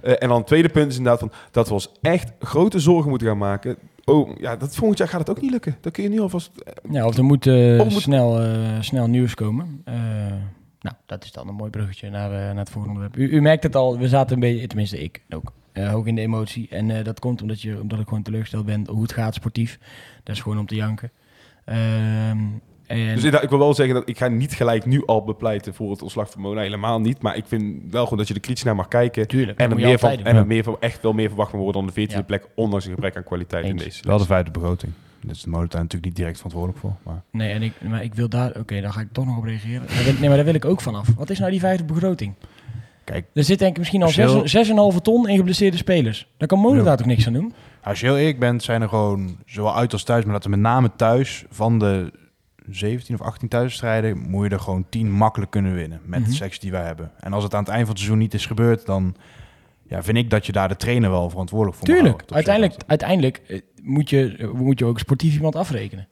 Eh, en dan het tweede punt is inderdaad van, dat we ons echt grote zorgen moeten gaan maken. Oh, ja, dat volgend jaar gaat het ook niet lukken. Dat kun je nu alvast... Ja, of er moet, eh, Of moet- Snel, eh, snel nieuws komen. Eh, nou, dat is dan een mooi bruggetje naar, eh, naar het volgende onderwerp. U, u merkt het al, we zaten een beetje, tenminste ik ook, eh, hoog in de emotie. En eh, dat komt omdat, je, omdat ik gewoon teleurgesteld ben hoe het gaat sportief. Dat is gewoon om te janken. Ehm, en, Dus ik wil wel zeggen dat ik ga niet gelijk nu al bepleiten voor het ontslag van Mona. Helemaal niet. Maar ik vind wel gewoon dat je er kritisch naar mag kijken. Tuurlijk, En er, meer van, en er meer van, echt wel meer verwacht van worden dan de 14e Ja. plek. Ondanks een gebrek aan kwaliteit in deze. Wel de vijfde begroting. Is de molentuin natuurlijk niet direct verantwoordelijk voor. Maar Nee, en ik, maar ik wil daar... Oké, daar ga ik toch nog op reageren. Nee, maar daar wil ik ook vanaf. Wat is nou die vijfde begroting? Kijk, Er zit denk ik misschien al Verschil- 6,5 ton in geblesseerde spelers. Daar kan Mono Ja. daar toch niks aan doen? als je heel eerlijk bent, zijn er gewoon zowel uit als thuis, maar dat er met name thuis van de 17 of 18 thuisstrijden, moet je er gewoon 10 makkelijk kunnen winnen met Mhm. de sectie die wij hebben. En als het aan het eind van het seizoen niet is gebeurd, dan ja, vind ik dat je daar de trainer wel verantwoordelijk voor moet Tuurlijk. houden, tot Uiteindelijk, uiteindelijk eh, moet, je, eh, moet je ook sportief iemand afrekenen.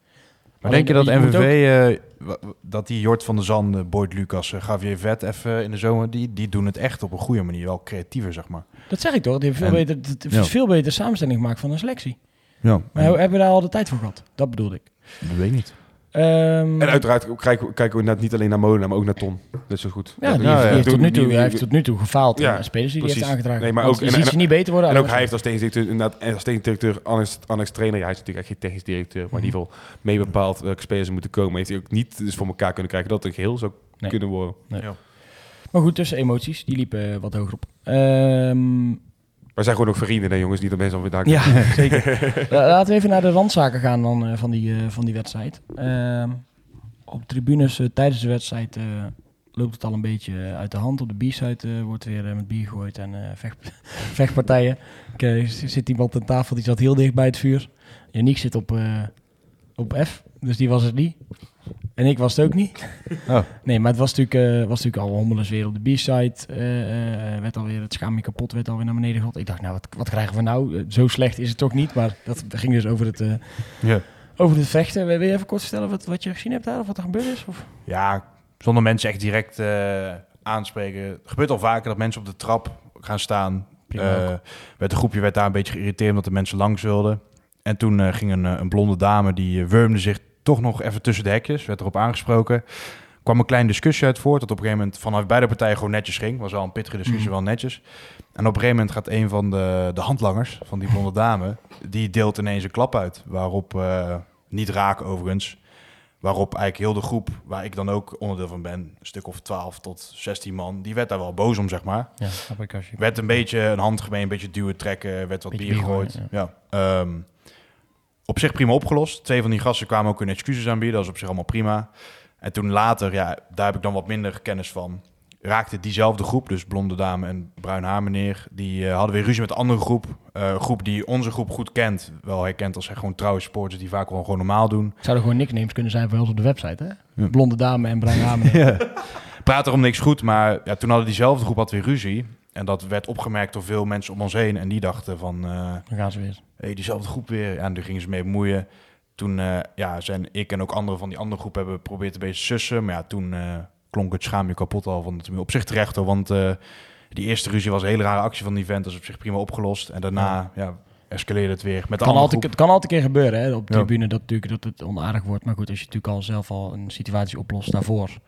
Maar denk je dat moet MVV, eh, dat die Jort van der Zanden, Boyd Lucas, eh, Javier Vet even in de zomer, die, die doen het echt op een goede manier, wel creatiever zeg maar. Dat zeg ik toch? Die hebben veel, En- beter, het is ja. veel beter samenstelling gemaakt van een selectie. Ja, Maar hebben we daar al de tijd voor gehad? Dat bedoelde ik. dat weet ik niet. Ehm, En uiteraard kijken, kijken we net niet alleen naar Mona, maar ook naar Ton. Dat is zo goed. ja, die, ja, heeft, ja. tot nu toe, Die- hij heeft tot nu toe gefaald. Ja, Ja, spelers die hij heeft aangedragen. Nee, maar ook- je en- ziet en- ze niet beter worden. En ook hij heeft als technisch directeur, als technisch directeur, Annex, Annex trainer, ja, hij is natuurlijk echt geen technisch directeur, maar in ieder geval mee bepaald welke spelers er moeten komen. Heeft hij ook niet dus voor elkaar kunnen krijgen dat het een geheel zou Nee. kunnen worden. Maar goed, tussen emoties. Die liepen eh, wat hoger op. Ehm, Wij zijn gewoon ook vrienden, hè, jongens, niet dat mensen alweer daar Ja, [LAUGHS] zeker. La- Laten we even naar de randzaken gaan dan, eh, van, die, eh, van die wedstrijd. Ehm, op tribunes eh, tijdens de wedstrijd loopt het al een beetje uit de hand. Op de B-side wordt weer met bier gegooid en vecht, [LAUGHS] vechtpartijen. Er zit iemand aan tafel die zat heel dicht bij het vuur. Yannick zit op, op F, dus die was het niet. En ik was het ook niet. [LAUGHS] Oh. Nee, maar het was natuurlijk, eh, was natuurlijk al hommeles weer op de B-side. eh, werd alweer het schaamje kapot, werd alweer naar beneden gegooid. Ik dacht, nou, wat, wat krijgen we nou? Zo slecht is het toch niet, maar dat ging dus over het, Ja. over het vechten. Wil je even kort vertellen wat, wat je gezien hebt daar, of wat er gebeurd is? Of? Ja, zonder mensen echt direct aanspreken. Het gebeurt al vaker dat mensen op de trap gaan staan. Werd een groepje werd daar een beetje geïrriteerd omdat de mensen langs wilden. En toen ging een, een blonde dame, die wurmde zich toch nog even tussen de hekjes. Werd erop aangesproken. kwam een kleine discussie uit voort. Dat op een gegeven moment vanuit beide partijen gewoon netjes ging. Was wel een pittige discussie, Mhm. wel netjes. En op een gegeven moment gaat een van de, de handlangers van die blonde dame... die deelt ineens een klap uit. Waarop, eh, niet raak overigens... Waarop eigenlijk heel de groep, waar ik dan ook onderdeel van ben, een stuk of 12 tot 16 man, die werd daar wel boos om, zeg maar. Ja. Werd een beetje een handgemeen, een beetje duwen, trekken, werd wat Beetje bier gegooid. Ja. Ehm, op zich prima opgelost. Twee van die gasten kwamen ook hun excuses aanbieden, dat is op zich allemaal prima. En toen later, ja, daar heb ik dan wat minder kennis van, raakte diezelfde groep, dus blonde dame en bruin haar meneer, die eh, hadden weer ruzie met een andere groep. Eh, groep die onze groep goed kent, wel herkent als gewoon trouwe sporters die vaak wel gewoon normaal doen. Zouden gewoon nicknames kunnen zijn voor ons op de website, hè? Ja. Blonde dame en bruin hamer. [LAUGHS] Ja. Praat erom niks goed, maar ja, toen hadden diezelfde groep had weer ruzie. En dat werd opgemerkt door veel mensen om ons heen. En die dachten van, eh Dan gaan ze weer. hey, diezelfde groep weer. Ja, en toen gingen ze mee bemoeien. Toen eh, ja, zijn ik en ook anderen van die andere groep hebben geprobeerd een beetje sussen. Maar ja, toen eh, klonk het schaamje kapot al van het op zich terecht hoor. Want die eerste ruzie was een hele rare actie van die event. Dat is op zich prima opgelost. En daarna ja. escaleerde het weer met de kan altijd, het kan altijd een keer gebeuren hè, op de Ja. tribune dat, natuurlijk, dat het onaardig wordt. Maar goed, als je natuurlijk al zelf al een situatie oplost daarvoor. En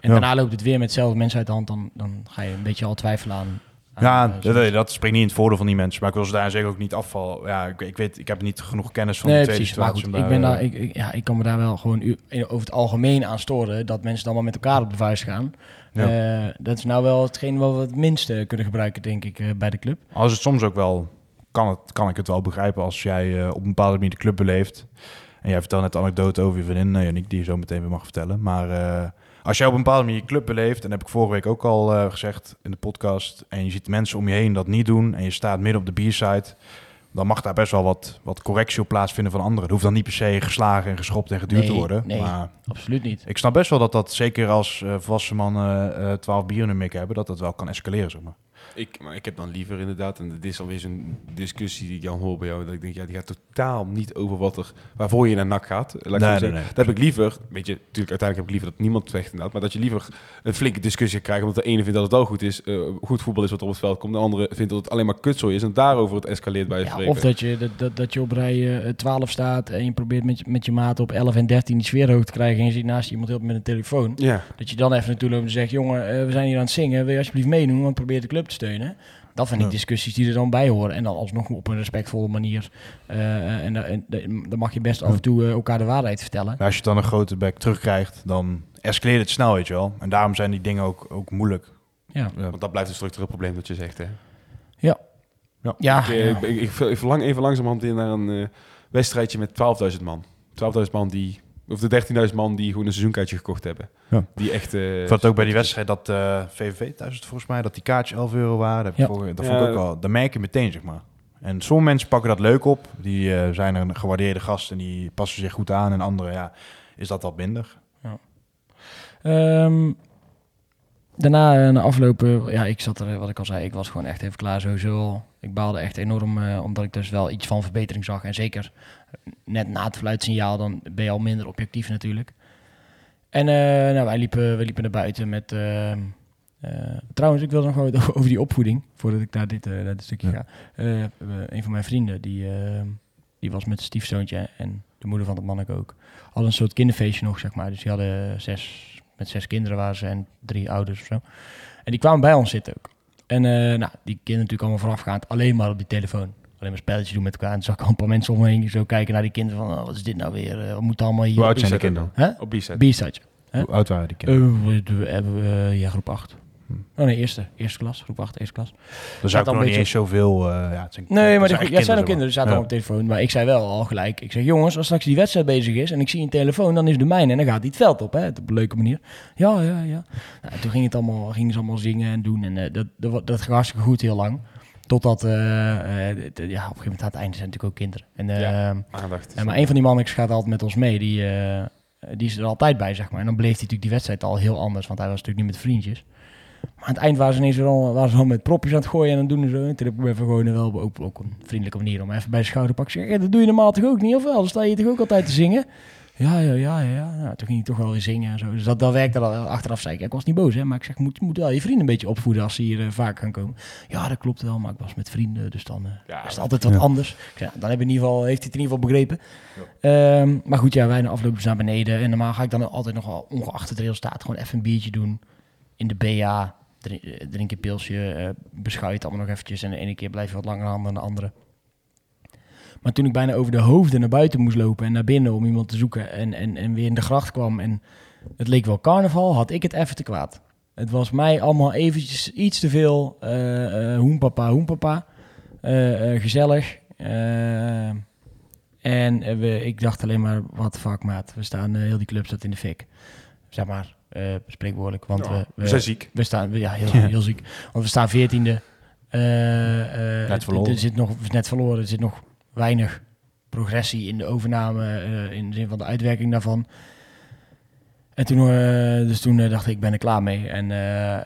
Ja. daarna loopt het weer met hetzelfde mensen uit de hand. Dan, dan ga je een beetje al twijfelen aan. Ja, eh, dat, dat springt niet in het voordeel van die mensen. Maar ik wil ze daar zeker ook niet afval. Ja, ik, ik weet, ik heb niet genoeg kennis van nee, de tweede precies. Situatie. goed, ik, ben eh, daar, ik, ik- ja, ik kan me daar wel gewoon over het algemeen aan storen. Dat mensen dan wel met elkaar op de vuist gaan. Ja. Eh, dat is nou wel hetgeen wat we het minste kunnen gebruiken, denk ik, eh, bij de club. Als het soms ook wel kan, het, kan ik het wel begrijpen als jij eh, op een bepaalde manier de club beleeft. En jij vertelt net anekdote over je vriendin, Yannick, die je zo meteen weer mag vertellen. Maar eh, als jij op een bepaalde manier je club beleeft, en dat heb ik vorige week ook al eh, gezegd in de podcast, en je ziet mensen om je heen dat niet doen, en je staat midden op de bierside, dan mag daar best wel wat, wat correctie op plaatsvinden van anderen. Het hoeft dan niet per se geslagen en geschopt en geduwd te worden. nee. Maar Absoluut niet. ik snap best wel dat dat, zeker als eh volwassen mannen eh 12 bieren in hebben, dat dat wel kan escaleren, zeg maar. Ik, maar ik heb dan liever inderdaad, en dit is alweer zo'n discussie die ik dan hoor bij jou, dat ik denk, ja, die gaat totaal niet over wat er, waarvoor je naar NAC gaat. Laat ik Nee, nee. Dat heb ik liever, weet je, natuurlijk uiteindelijk heb ik liever dat niemand vecht inderdaad, maar dat je liever een flinke discussie krijgt, omdat de ene vindt dat het wel goed is, eh, goed voetbal is wat op het veld komt, de andere vindt dat het alleen maar kutzooi is en daarover het escaleert bij je Ja, spreken. of dat je, dat, dat, dat je op rij eh, 12 staat en je probeert met, je- met je maat op 11 en 13 die sfeer hoog te krijgen en je ziet naast je iemand heel met een telefoon. Ja, Dat je dan even naartoe loopt en zegt, jongen, eh, we zijn hier aan het zingen, wil je alsjeblieft meedoen, want probeer de club te steunen. Dat vind ik Ja. discussies die er dan bij horen. En dan alsnog op een respectvolle manier. Eh, en, da- en da- dan mag je best af en toe eh, elkaar de waarheid vertellen. Maar als je dan een grote bek terugkrijgt, dan escaleert het snel, weet je wel. En daarom zijn die dingen ook, ook moeilijk. Ja. Ja. want dat blijft een structureel probleem dat je zegt, hè. Ja, ik, eh, ik, ik, ik, ik verlang even langzamerhand in naar een eh, wedstrijdje met 12.000 man. 12.000 man die, of de 13.000 man die gewoon een seizoenkaartje gekocht hebben. Ja. Die echt... eh, Ik vond het ook bij die wedstrijd dat eh VVV thuis het volgens mij, dat die kaartjes 11 euro waren. Dat, heb ik Ja. vorige- dat Ja. vond ik ook wel, dat merk je meteen, zeg maar. En sommige mensen pakken dat leuk op. Die eh, zijn een gewaardeerde gast en die passen zich goed aan. En anderen, ja, is dat wat minder. Ehm, daarna, eh, na aflopen, ja, ik zat er, eh, wat ik al zei, ik was gewoon echt even klaar sowieso. al. Ik baalde echt enorm, eh, omdat ik dus wel iets van verbetering zag. En zeker eh, net na het fluitsignaal, dan ben je al minder objectief natuurlijk. En eh, nou, wij, liepen, wij liepen naar buiten met... eh, trouwens, ik wil nog wel wat [LAUGHS] over die opvoeding, voordat ik naar dit, eh, naar dit stukje Ja. ga. Eh, een van mijn vrienden, die, eh, die was met zijn stiefzoontje en de moeder van het manneke ook. Hadden een soort kinderfeestje nog, zeg maar. Dus die hadden zes, met zes kinderen waren ze en drie ouders of zo. En die kwamen bij ons zitten ook. En eh, nou, die kinderen natuurlijk allemaal voorafgaand alleen maar op die telefoon. Alleen maar spelletjes doen met elkaar. En zag ik al een paar mensen om me heen zo kijken naar die kinderen van... Oh, wat is dit nou weer? Eh, wat moet allemaal hier? Hoe oud zijn die kinderen? Hè? Op. Hè? Hoe oud waren die kinderen? We- we hebben eh, ja, groep 8. Hm. Oh nee, eerste. Eerste klas. Groep 8, eerste klas. Ik al nog niet eens zoveel... eh ja, het zijn, Nee, maar het die, zijn ja, het zijn ook kinderen, die zaten Ja. al op de telefoon. Maar ik zei wel al gelijk. Ik zeg, jongens, als straks die wedstrijd bezig is en ik zie een telefoon, dan is de mijne. En dan gaat hij het veld op, hè, op een leuke manier. Ja, ja, ja. Nou, toen ging het allemaal, gingen ze allemaal zingen en doen. En eh, dat, dat, dat ging hartstikke goed heel lang. Totdat, de- ja, op een gegeven moment aan het einde zijn natuurlijk ook kinderen. En, Ja. Aandacht. en maar een van die mannetjes gaat altijd met ons mee. Die, eh, die is er altijd bij, zeg maar. En dan bleef hij natuurlijk die wedstrijd al heel anders. Want hij was natuurlijk niet met vriendjes. Maar aan het eind waren ze ineens weer al, waren ze al met propjes aan het gooien en dan doen ze zo. En toen heb ik hem even gewoon wel op, op, op een vriendelijke manier om even bij de schouder te pakken. Ik zeg, ja, dat doe je normaal toch ook niet, of wel? Dan sta je toch ook altijd te zingen? Ja, ja, ja, ja. ja. Nou, toen ging hij toch wel weer zingen en zo. Dus dat, dat werkte al. Achteraf zei ik, ik was niet boos, hè. Maar ik zeg, moet, moet wel je vrienden een beetje opvoeden als ze hier eh, vaak gaan komen. Ja, dat klopt wel, maar ik was met vrienden, dus dan eh, Ja, is het altijd wat Ja. anders. Ik zeg, ja, dan heb in ieder geval, heeft hij het in ieder geval begrepen. Ehm, maar goed, ja, wij na afloop naar beneden. En normaal ga ik dan altijd nog wel, ongeacht het resultaat, gewoon even een biertje doen. In de BA, drink, eh, drink pilsje, eh beschuit allemaal nog eventjes. En de ene keer blijf je wat langer aan dan de andere. Maar toen ik bijna over de hoofden naar buiten moest lopen en naar binnen om iemand te zoeken en, en, en weer in de gracht kwam en het leek wel carnaval, had ik het even te kwaad. Het was mij allemaal eventjes iets te veel eh eh hoenpapa, hoenpapa. Gezellig. En we, ik dacht alleen maar, wat fuck maat, we staan, heel die club staat in de fik. Zeg maar, eh spreekwoordelijk, want Ja, we, we zijn ziek. we staan, ja, heel, heel ziek. Want we staan veertiende. Eh, eh, Net verloren. Er zit nog, net verloren. Er zit nog weinig progressie in de overname, eh, in de zin van de uitwerking daarvan. En toen, eh, dus toen dacht ik, ik ben er klaar mee. En eh,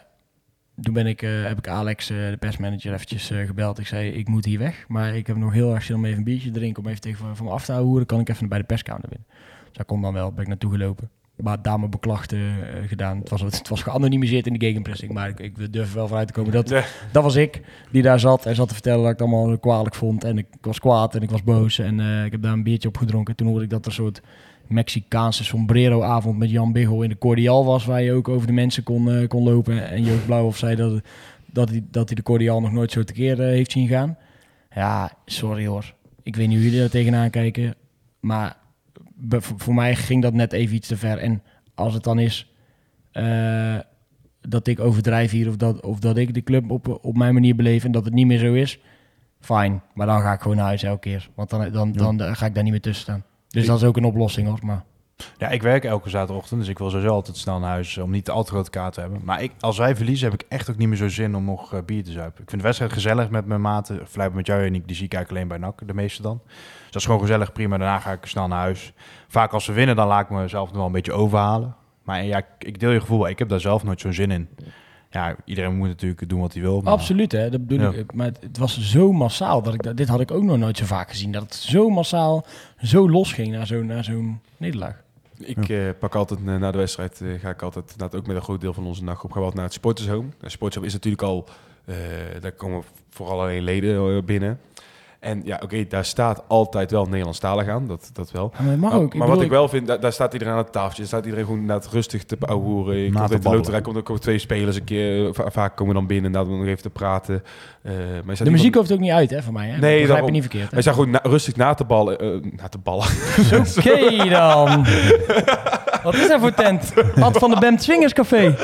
toen ben ik, eh, heb ik Alex, eh, de persmanager, eventjes eh, gebeld. Ik zei, ik moet hier weg. Maar ik heb nog heel erg zin om even een biertje te drinken. Om even tegen van, van me af te houden. Kan ik even bij de perskamer binnen. Dus dat kon dan wel. Ben ik naartoe gelopen. Maar daar mijn beklachten eh, gedaan. Het was, het was geanonimiseerd in de gegenpressing. Maar ik, ik durf wel vanuit te komen dat Ja. dat was ik die daar zat en zat te vertellen dat ik het allemaal kwalijk vond. En ik was kwaad en ik was boos. En eh, ik heb daar een biertje op gedronken. Toen hoorde ik dat er een soort Mexicaanse sombrero-avond met Jan Biggel in de Cordial was. Waar je ook over de mensen kon, eh, kon lopen. En Joop Blauwhoff zei dat, dat, hij, dat hij de Cordial nog nooit zo tekeer eh, heeft zien gaan. Ja, sorry hoor. Ik weet niet hoe jullie daar tegenaan kijken. Maar voor mij ging dat net even iets te ver. En als het dan is eh, dat ik overdrijf hier of dat, of dat ik de club op, op mijn manier beleef en dat het niet meer zo is, fijn. Maar dan ga ik gewoon naar huis elke keer. Want dan, dan, dan, ga ik daar niet meer tussen staan. Dus dat is ook een oplossing hoor. Maar Ja, ik werk elke zaterdagochtend, dus ik wil sowieso altijd snel naar huis om niet al te grote kaart te hebben. Maar ik, als wij verliezen, heb ik echt ook niet meer zo zin om nog eh, bier te zuipen. Ik vind de wedstrijd gezellig met mijn maten. Vlijpen met jou en ik, die zie ik eigenlijk alleen bij NAC, de meeste dan. Dus dat is gewoon gezellig, prima. Daarna ga ik snel naar huis. Vaak als we winnen, dan laat ik mezelf nog wel een beetje overhalen. Maar ja, ik, deel je gevoel, ik heb daar zelf nooit zo'n zin in. ja, iedereen moet natuurlijk doen wat hij wil. maar- Absoluut, hè? Dat bedoel Ja. ik. Maar het, het was zo massaal dat ik dat, dit had ik ook nog nooit zo vaak gezien. Dat het zo massaal, zo los ging naar zo'n naar zo'n nederlaag. Ik eh, pak altijd eh, na de wedstrijd, eh, ga ik altijd, inderdaad ook met een groot deel van onze nachtgroep, gaan we altijd naar het Sportershome. Het Sportershome is natuurlijk al, eh, daar komen vooral alleen leden eh, binnen. En ja, oké, daar staat altijd wel Nederlandstalig aan, dat, dat wel. Ja, maar dat mag ook. maar wat ik wel vind, daar, daar staat iedereen aan het tafeltje. Staat iedereen gewoon inderdaad rustig te ouwehoeren. Te uit de loterij, komt ook twee spelers een keer. va- vaak komen dan binnen, inderdaad, om nog even te praten. Eh, maar De muziek hoeft ook niet uit, hè, voor mij. Hè? Nee, begrijp daarom. je niet verkeerd. hè? Zijn gewoon na- rustig na te ballen. eh, na te ballen. [LAUGHS] Oké dan. Wat is dat voor tent? Ad van de Bem Swingers Café. [LAUGHS]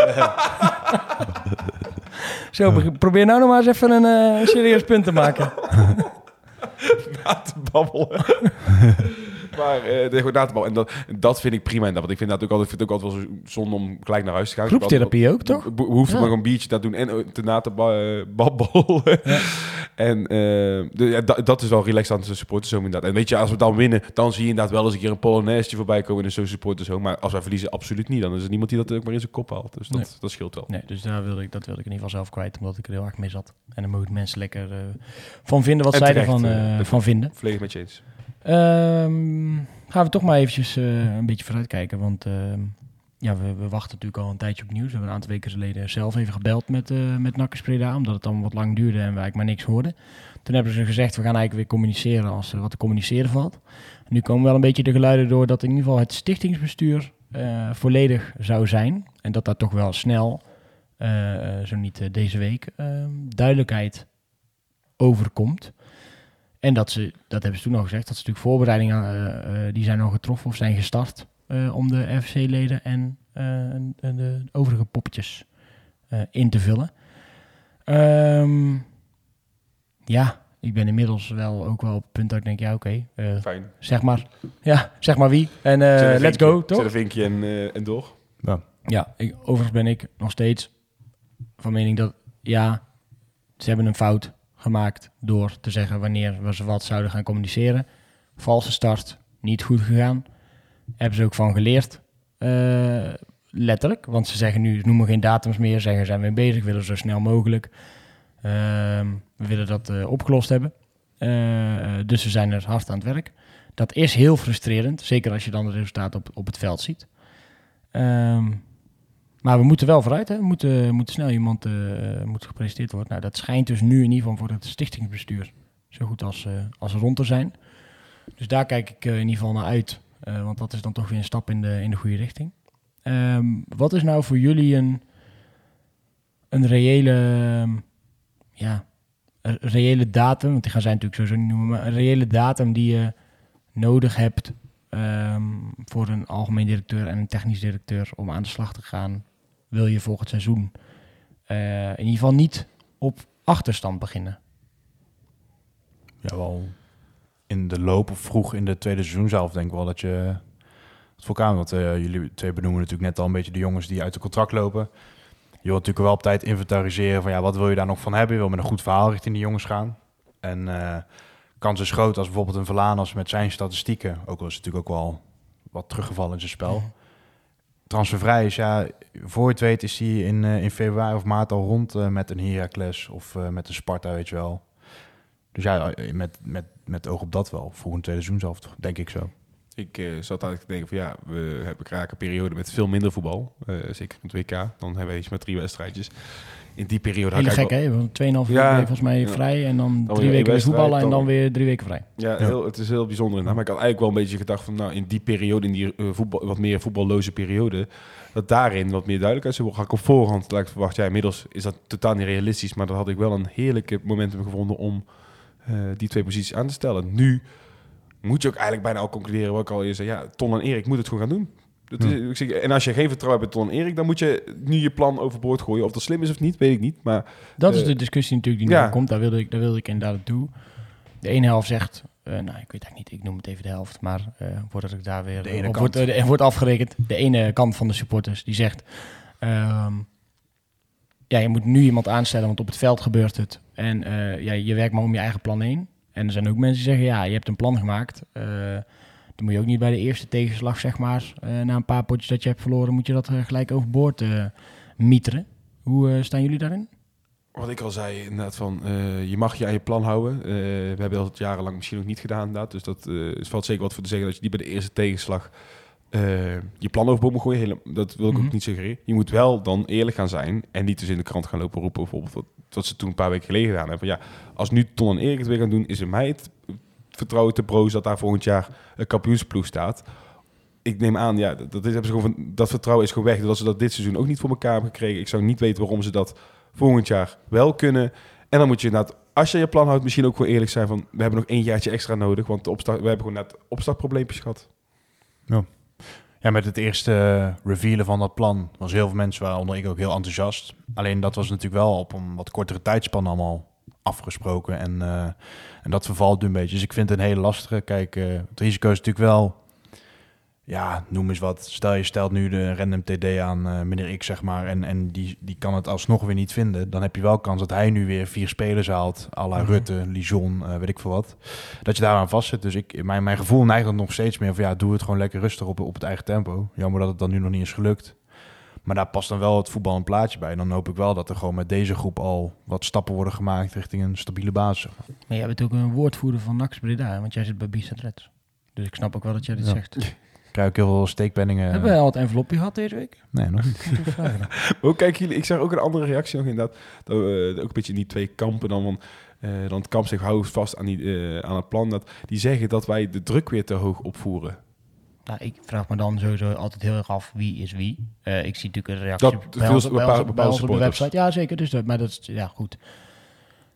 Zo, be- probeer nou nog maar eens even een eh, serieus punt te maken. Na te babbelen. Maar eh babbelen. En dat, dat vind ik prima. En dat, want ik vind dat ook altijd, vind het ook altijd wel zo zonde om gelijk naar huis te gaan. Groepstherapie ook, toch? We hoeven Ja. maar een biertje te doen en eh, te na te eh, babbelen. [LAUGHS] En eh, de, ja, da- dat is wel relaxed aan de supporters zo inderdaad. En weet je, als we dan winnen, dan zie je inderdaad wel eens een keer een Polonaise voorbij komen in zo'n supporters home. Maar als wij verliezen, absoluut niet. Dan is er niemand die dat ook maar in zijn kop haalt. Dus dat, Nee. dat scheelt wel. Nee, dus daar wilde ik, dat wilde ik in ieder geval zelf kwijt, omdat ik er heel erg mee zat. En dan mogen mensen lekker van vinden wat En zij terecht, ervan van vinden. Volledig met je eens. Ehm, gaan we toch maar eventjes eh, een beetje vooruitkijken. Want ehm, ja, we, wachten natuurlijk al een tijdje op nieuws. We hebben een aantal weken geleden zelf even gebeld met, eh met Nakkers. Omdat het dan wat lang duurde en we eigenlijk maar niks hoorden. Toen hebben ze gezegd, we gaan eigenlijk weer communiceren als er wat te communiceren valt. Nu komen wel een beetje de geluiden door dat in ieder geval het stichtingsbestuur eh, volledig zou zijn. En dat daar toch wel snel, zo niet deze week, ehm, duidelijkheid over komt. En dat ze, dat hebben ze toen al gezegd, dat ze natuurlijk voorbereidingen, eh, eh, die zijn al getroffen of zijn gestart eh, om de FC-leden en, eh, en- de overige poppetjes eh, in te vullen. Ehm, ja, ik ben inmiddels wel ook wel op het punt dat ik denk, ja oké, eh, Fijn. zeg maar. Ja, zeg maar wie. En eh, Zet een let's vinkje- go, Zet toch? een vinkje en, eh, en door. Ja, ik, overigens ben ik nog steeds van mening dat ja, ze hebben een fout gemaakt door te zeggen wanneer we ze wat zouden gaan communiceren. Valse start, niet goed gegaan. Hebben ze ook van geleerd. Eh, letterlijk, want ze zeggen nu, ze noemen geen datums meer, zeggen zijn we bezig, willen zo snel mogelijk. Ehm, we willen dat eh, opgelost hebben. Eh, dus we zijn er hard aan het werk. Dat is heel frustrerend, zeker als je dan de resultaten op, op het veld ziet. Ehm, maar we moeten wel vooruit. Hè? We moeten, moeten snel iemand eh, moet gepresenteerd worden. Nou, dat schijnt dus nu in ieder geval voor het stichtingsbestuur zo goed als, eh, als rond te zijn. Dus daar kijk ik eh, in ieder geval naar uit. eh, want dat is dan toch weer een stap in de, in de goede richting. Ehm, wat is nou voor jullie een, een reële, ja, een reële datum? Want die gaan zij natuurlijk sowieso niet noemen. Maar een reële datum die je nodig hebt ehm, voor een algemeen directeur en een technisch directeur om aan de slag te gaan, wil je volgend seizoen eh, in ieder geval niet op achterstand beginnen. Ja, wel in de loop of vroeg in de tweede seizoen zelf denk ik wel dat je het voor elkaar Want eh, jullie twee benoemen natuurlijk net al een beetje de jongens die uit de contract lopen. Je wilt natuurlijk wel op tijd inventariseren van ja, wat wil je daar nog van hebben? Je wil met een goed verhaal richting die jongens gaan. En eh kans is groot als bijvoorbeeld een Verlanas met zijn statistieken, ook al is het natuurlijk ook wel wat teruggevallen in zijn spel. Transfervrij is ja, voor je het weet is hij in, eh, in februari of maart al rond eh, met een Heracles of eh, met een Sparta, weet je wel. Dus ja, met, met, met oog op dat wel. Een tweede zelf, denk ik zo. Ik zat eigenlijk te denken van ja, we hebben kraken periode met veel minder voetbal. Eh, zeker het WK. Dan hebben we iets met drie wedstrijdjes. In die periode ik gek, hè? Want 2,5 Ja, weken volgens mij ja. vrij en dan weer drie weken weer voetballen en dan- weer drie weken vrij. Ja, Heel, het is heel bijzonder. inderdaad. Maar ik had eigenlijk wel een beetje gedacht van, nou, in die periode, in die eh, voetbal, wat meer voetballoze periode, dat daarin wat meer duidelijkheid zou worden. Had ik op voorhand gelijk verwacht. Ja, inmiddels is dat totaal niet realistisch, maar dan had ik wel een heerlijke momentum gevonden om eh, die twee posities aan te stellen. Nu moet je ook eigenlijk bijna al concluderen, wat ik al eerder zei, ja, Ton en Erik moeten het gewoon gaan doen. Dat is, ik zeg, en als je geen vertrouwen hebt bij Ton en Erik, dan moet je nu je plan overboord gooien. Of dat slim is of niet, weet ik niet. Maar Dat is Eh, de discussie natuurlijk die nu ja. komt. Daar wilde, ik, daar wilde ik inderdaad toe. De ene helft zegt, eh, nou ik weet eigenlijk niet, ik noem het even de helft, maar eh voordat ik daar weer De ene op kant. wordt, wordt afgerekend. De ene kant van de supporters die zegt, ehm, ja je moet nu iemand aanstellen, want op het veld gebeurt het. En eh, ja, je werkt maar om je eigen plan heen. En er zijn ook mensen die zeggen, ja je hebt een plan gemaakt. Dan moet je ook niet bij de eerste tegenslag, zeg maar, eh, na een paar potjes dat je hebt verloren, moet je dat eh, gelijk overboord eh mieteren. Hoe staan jullie daarin? Wat ik al zei, inderdaad, van je mag je aan je plan houden. We hebben dat jarenlang misschien ook niet gedaan, inderdaad. Dus dat is valt zeker wat voor te zeggen dat je niet bij de eerste tegenslag je plan overboord moet gooien. Hele, dat wil ik Mhm. ook niet suggereren. Je moet wel dan eerlijk gaan zijn en niet dus in de krant gaan lopen roepen, bijvoorbeeld wat, wat ze toen een paar weken geleden gedaan hebben. Van, ja, als nu Ton en Erik het weer gaan doen, is er mij het vertrouwen te broos dat daar volgend jaar een kampioensploeg staat. Ik neem aan, ja, dat, dat, is, hebben ze gewoon dat vertrouwen is gewoon weg. Doordat ze dat dit seizoen ook niet voor elkaar hebben gekregen. Ik zou niet weten waarom ze dat volgend jaar wel kunnen. En dan moet je inderdaad, als je je plan houdt, misschien ook gewoon eerlijk zijn van... we hebben nog één jaartje extra nodig, want de opstart, we hebben gewoon net opstartprobleempjes gehad. Ja, met het eerste revealen van dat plan was heel veel mensen, waaronder ik ook heel enthousiast. Alleen dat was natuurlijk wel op een wat kortere tijdspan allemaal afgesproken. En, eh, en dat vervalt nu een beetje. Dus ik vind het een hele lastige. Kijk, eh, het risico is natuurlijk wel, ja, noem eens wat. Stel je stelt nu de random TD aan eh, meneer X, zeg maar, en, en die, die kan het alsnog weer niet vinden. Dan heb je wel kans dat hij nu weer vier spelers haalt, à la Mhm. Rutte, Lijon, weet ik veel wat. Dat je daaraan vastzit. Dus ik, mijn, mijn gevoel neigt dan nog steeds meer van, ja, doe het gewoon lekker rustig op, op het eigen tempo. Jammer dat het dan nu nog niet is gelukt. Maar daar past dan wel het voetbal een plaatje bij. En dan hoop ik wel dat er gewoon met deze groep al wat stappen worden gemaakt richting een stabiele basis. zeg maar. Maar jij bent ook een woordvoerder van Nax Breda, want jij zit bij Reds. Dus ik snap ook wel dat jij dit Ja. zegt. Ik krijg ook heel veel steekpenningen. Hebben wij al het envelopje gehad deze week? Nee, nog niet. [LAUGHS] Hoe kijken jullie? Ik zag ook een andere reactie nog inderdaad. Dat, we, ook een beetje in die twee kampen dan. Van, eh, dan het kamp zegt, hou vast aan, die, eh, aan het plan. Dat, die zeggen dat wij de druk weer te hoog opvoeren. Nou, ik vraag me dan sowieso altijd heel erg af wie is wie. Eh, ik zie natuurlijk een reactie Dat- bij, veel- ons, bij, bepaalde- ons, bij bepaalde ons op de website. Ja, zeker. Dus dat, maar dat is, ja, goed.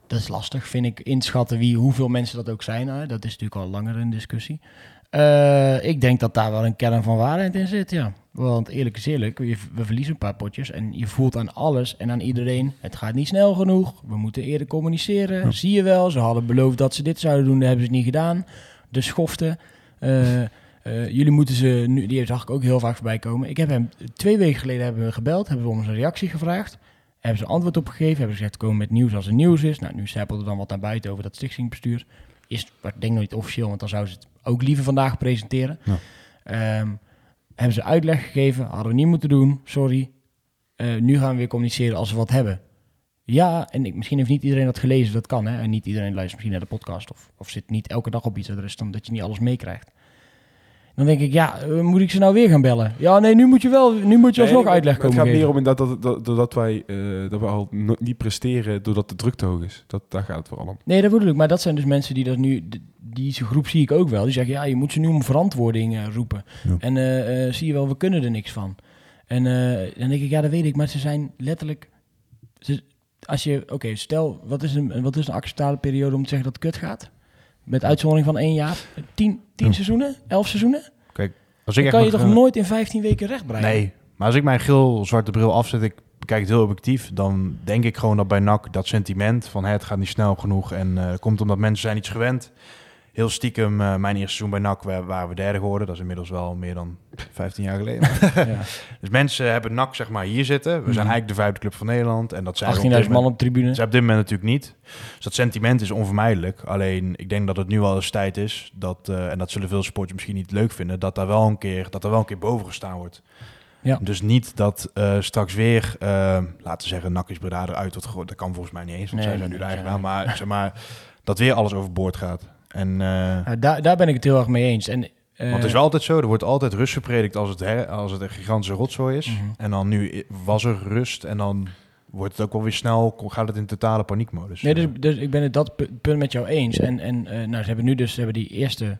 Dat is lastig, vind ik, inschatten wie, hoeveel mensen dat ook zijn. Hè. Dat is natuurlijk al langer een discussie. Eh, ik denk dat daar wel een kern van waarheid in zit, ja. Want eerlijk is eerlijk, we, verliezen een paar potjes en je voelt aan alles en aan iedereen, het gaat niet snel genoeg, we moeten eerder communiceren. Zie je wel, ze hadden beloofd dat ze dit zouden doen, dat hebben ze niet gedaan. De schoften. Eh, eh, jullie moeten ze nu, die zag ik ook heel vaak voorbij komen. Ik heb hem twee weken geleden hebben we gebeld, hebben we om zijn reactie gevraagd. Hebben ze antwoord op gegeven, hebben ze gezegd komen met nieuws als er nieuws is. Nou, nu er dan wat naar buiten over dat stichtingbestuur. Is, ik denk nog niet officieel, want dan zouden ze het ook liever vandaag presenteren. Ja. Ehm, hebben ze uitleg gegeven, hadden we niet moeten doen, sorry. Eh, nu gaan we weer communiceren als we wat hebben. Ja, en ik, misschien heeft niet iedereen dat gelezen, dat kan. Hè? En niet iedereen luistert misschien naar de podcast of, of zit niet elke dag op iets adres, dan dat je niet alles meekrijgt. Dan denk ik, ja, eh, moet ik ze nou weer gaan bellen? Ja, nee, nu moet je wel, nu moet je alsnog uitleg Het komen gaat geven. meer om inderdaad dat, dat, doordat wij eh, dat we al no- niet presteren doordat de druk te hoog is. Dat, daar gaat het vooral om. Nee, dat bedoel ik. Maar dat zijn dus mensen die dat nu... Die groep zie ik ook wel. Die zeggen, ja, je moet ze nu om verantwoording eh, roepen. Ja. En eh, eh, zie je wel, we kunnen er niks van. En eh, dan denk ik, ja, dat weet ik. Maar ze zijn letterlijk... Ze, als je... Oké, stel, wat is, een, wat is een acceptabele periode om te zeggen dat het kut gaat? Met uitzondering van één jaar. Tien, tien Ja. seizoenen? Elf seizoenen? Als ik Dan kan je toch nooit in 15 weken rechtbreien? Nee, maar als ik mijn geel-zwarte bril afzet, ik bekijk het heel objectief, dan denk ik gewoon dat bij NAC dat sentiment van het gaat niet snel genoeg en eh, komt omdat mensen zijn iets gewend. Heel stiekem, eh, mijn eerste seizoen bij NAC wa- waren we derde geworden. Dat is inmiddels wel meer dan 15 jaar geleden. [LAUGHS] Ja. [LAUGHS] dus mensen hebben NAC zeg maar hier zitten. We zijn Mhm. eigenlijk de vijfde club van Nederland. En dat zijn we op 18.000 dit man moment- op tribune. dat is op dit moment natuurlijk niet. Dus dat sentiment is onvermijdelijk. Alleen ik denk dat het nu al eens tijd is dat, eh, en dat zullen veel sporters misschien niet leuk vinden, dat daar wel een keer, dat er wel een keer boven gestaan wordt. Ja. Dus niet dat eh, straks weer, laten we zeggen, Nakkies Breda eruit wordt gegooid. Dat kan volgens mij niet eens, want Nee, zij zijn nu de nee, eigenaar. Maar, zeg maar dat weer alles overboord gaat. En, eh, Ja, daar, daar ben ik het heel erg mee eens. En, eh, want het is wel altijd zo, er wordt altijd rust gepredikt als het, her, als het een gigantische rotzooi is. Mhm. En dan nu was er rust en dan wordt het ook wel weer snel, gaat het in totale paniekmodus. Nee, dus, dus ik ben het dat pu- punt met jou eens. En, en eh, nou, ze hebben nu dus ze hebben die eerste,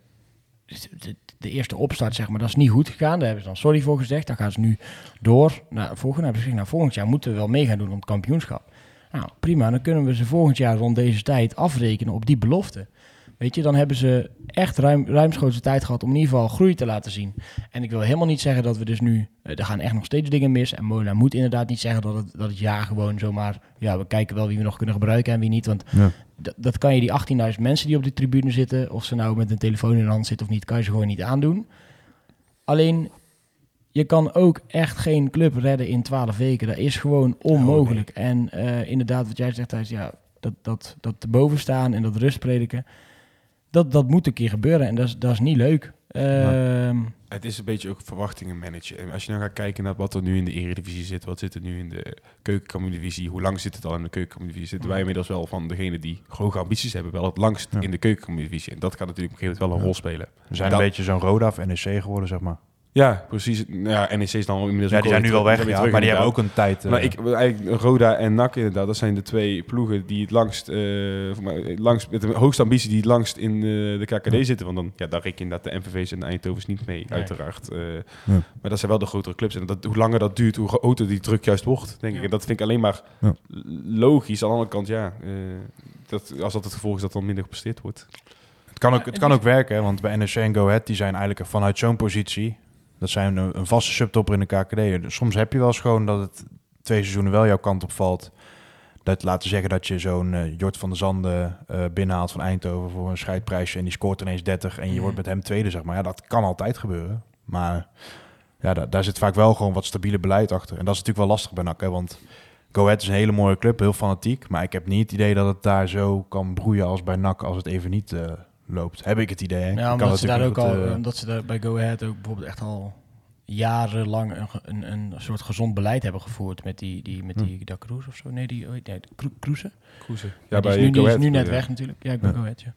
de, de eerste opstart, zeg maar, dat is niet goed gegaan. Daar hebben ze dan sorry voor gezegd. Dan gaan ze nu door. Nou, volgende hebben ze gezegd, nou, volgend jaar moeten we wel mee gaan doen om het kampioenschap. Nou, prima. Dan kunnen we ze volgend jaar rond deze tijd afrekenen op die belofte. Weet je, dan hebben ze echt ruim, ruimschoots tijd gehad om in ieder geval groei te laten zien. En ik wil helemaal niet zeggen dat we dus nu... eh, er gaan echt nog steeds dingen mis. En Mola moet inderdaad niet zeggen dat het, dat het jaar gewoon zomaar... Ja, we kijken wel wie we nog kunnen gebruiken en wie niet. Want Ja. dat, kan je die 18.000 mensen die op de tribune zitten... of ze nou met een telefoon in de hand zitten of niet... kan je ze gewoon niet aandoen. Alleen, je kan ook echt geen club redden in 12 weken. Dat is gewoon onmogelijk. En eh, inderdaad, wat jij zegt, Thijs, ja, dat, dat, dat te boven staan en dat rust prediken... dat, dat moet een keer gebeuren en dat is, dat is niet leuk. Ehm, Het is een beetje ook verwachtingen managen. En als je nou gaat kijken naar wat er nu in de Eredivisie zit, wat zit er nu in de keukenkampioen-divisie, hoe lang zit het al in de keukenkampioen-divisie, zitten wij inmiddels wel van degene die hoge ambities hebben, wel het langst Ja. in de keukenkampioen-divisie. En dat gaat natuurlijk op een gegeven moment wel een rol spelen. We zijn Dat- een beetje zo'n Roda of NEC geworden, zeg maar. Ja, precies. Nou Ja, NEC is dan inmiddels Ja, ook die zijn nu wel weg, ja, maar die hebben ook een tijd... eh, Maar ik, eigenlijk Roda en NAC inderdaad, dat zijn de twee ploegen die het langst, eh, voor mij, langst met de hoogste ambitie die het langst in eh, de KKD zitten. Want dan, ja, daar reken je inderdaad de MVV's en de Eindhovens niet mee, uiteraard. eh. Maar dat zijn wel de grotere clubs. En dat, hoe langer dat duurt, hoe groter die druk juist wordt, denk ik. En dat vind ik alleen maar Ja. logisch. Aan de andere kant, ja, eh, dat, als dat het gevolg is dat dan minder gepresteerd wordt. Het kan ook, het kan ook werken, want bij NEC en Go Ahead, die zijn eigenlijk vanuit zo'n positie... Dat zijn een, een vaste subtopper in de KKD. Dus soms heb je wel eens gewoon dat het twee seizoenen wel jouw kant op valt. Dat laten zeggen dat je zo'n eh, Jort van der Zanden eh, binnenhaalt van Eindhoven voor een scheidprijsje en die scoort ineens 30 en je Mhm. wordt met hem tweede, zeg maar. Ja, dat kan altijd gebeuren. Maar ja, da- daar zit vaak wel gewoon wat stabiele beleid achter. En dat is natuurlijk wel lastig bij NAC, hè, want Go Ahead is een hele mooie club, heel fanatiek. Maar ik heb niet het idee dat het daar zo kan broeien als bij NAC als het even niet eh, loopt. Heb ik het idee. hè. Ja, omdat ze daar ook al, omdat ze daar bij Go Ahead ook bijvoorbeeld echt al jarenlang een, een, een soort gezond beleid hebben gevoerd met die, die, met Hm. die Cruz of zo. Nee, die, nee, Cru- Cruze. Kroeze. Ja, Ja, die is nu, die is nu net ja. weg natuurlijk. Ja, ik ben Ja. Go Ahead, ja.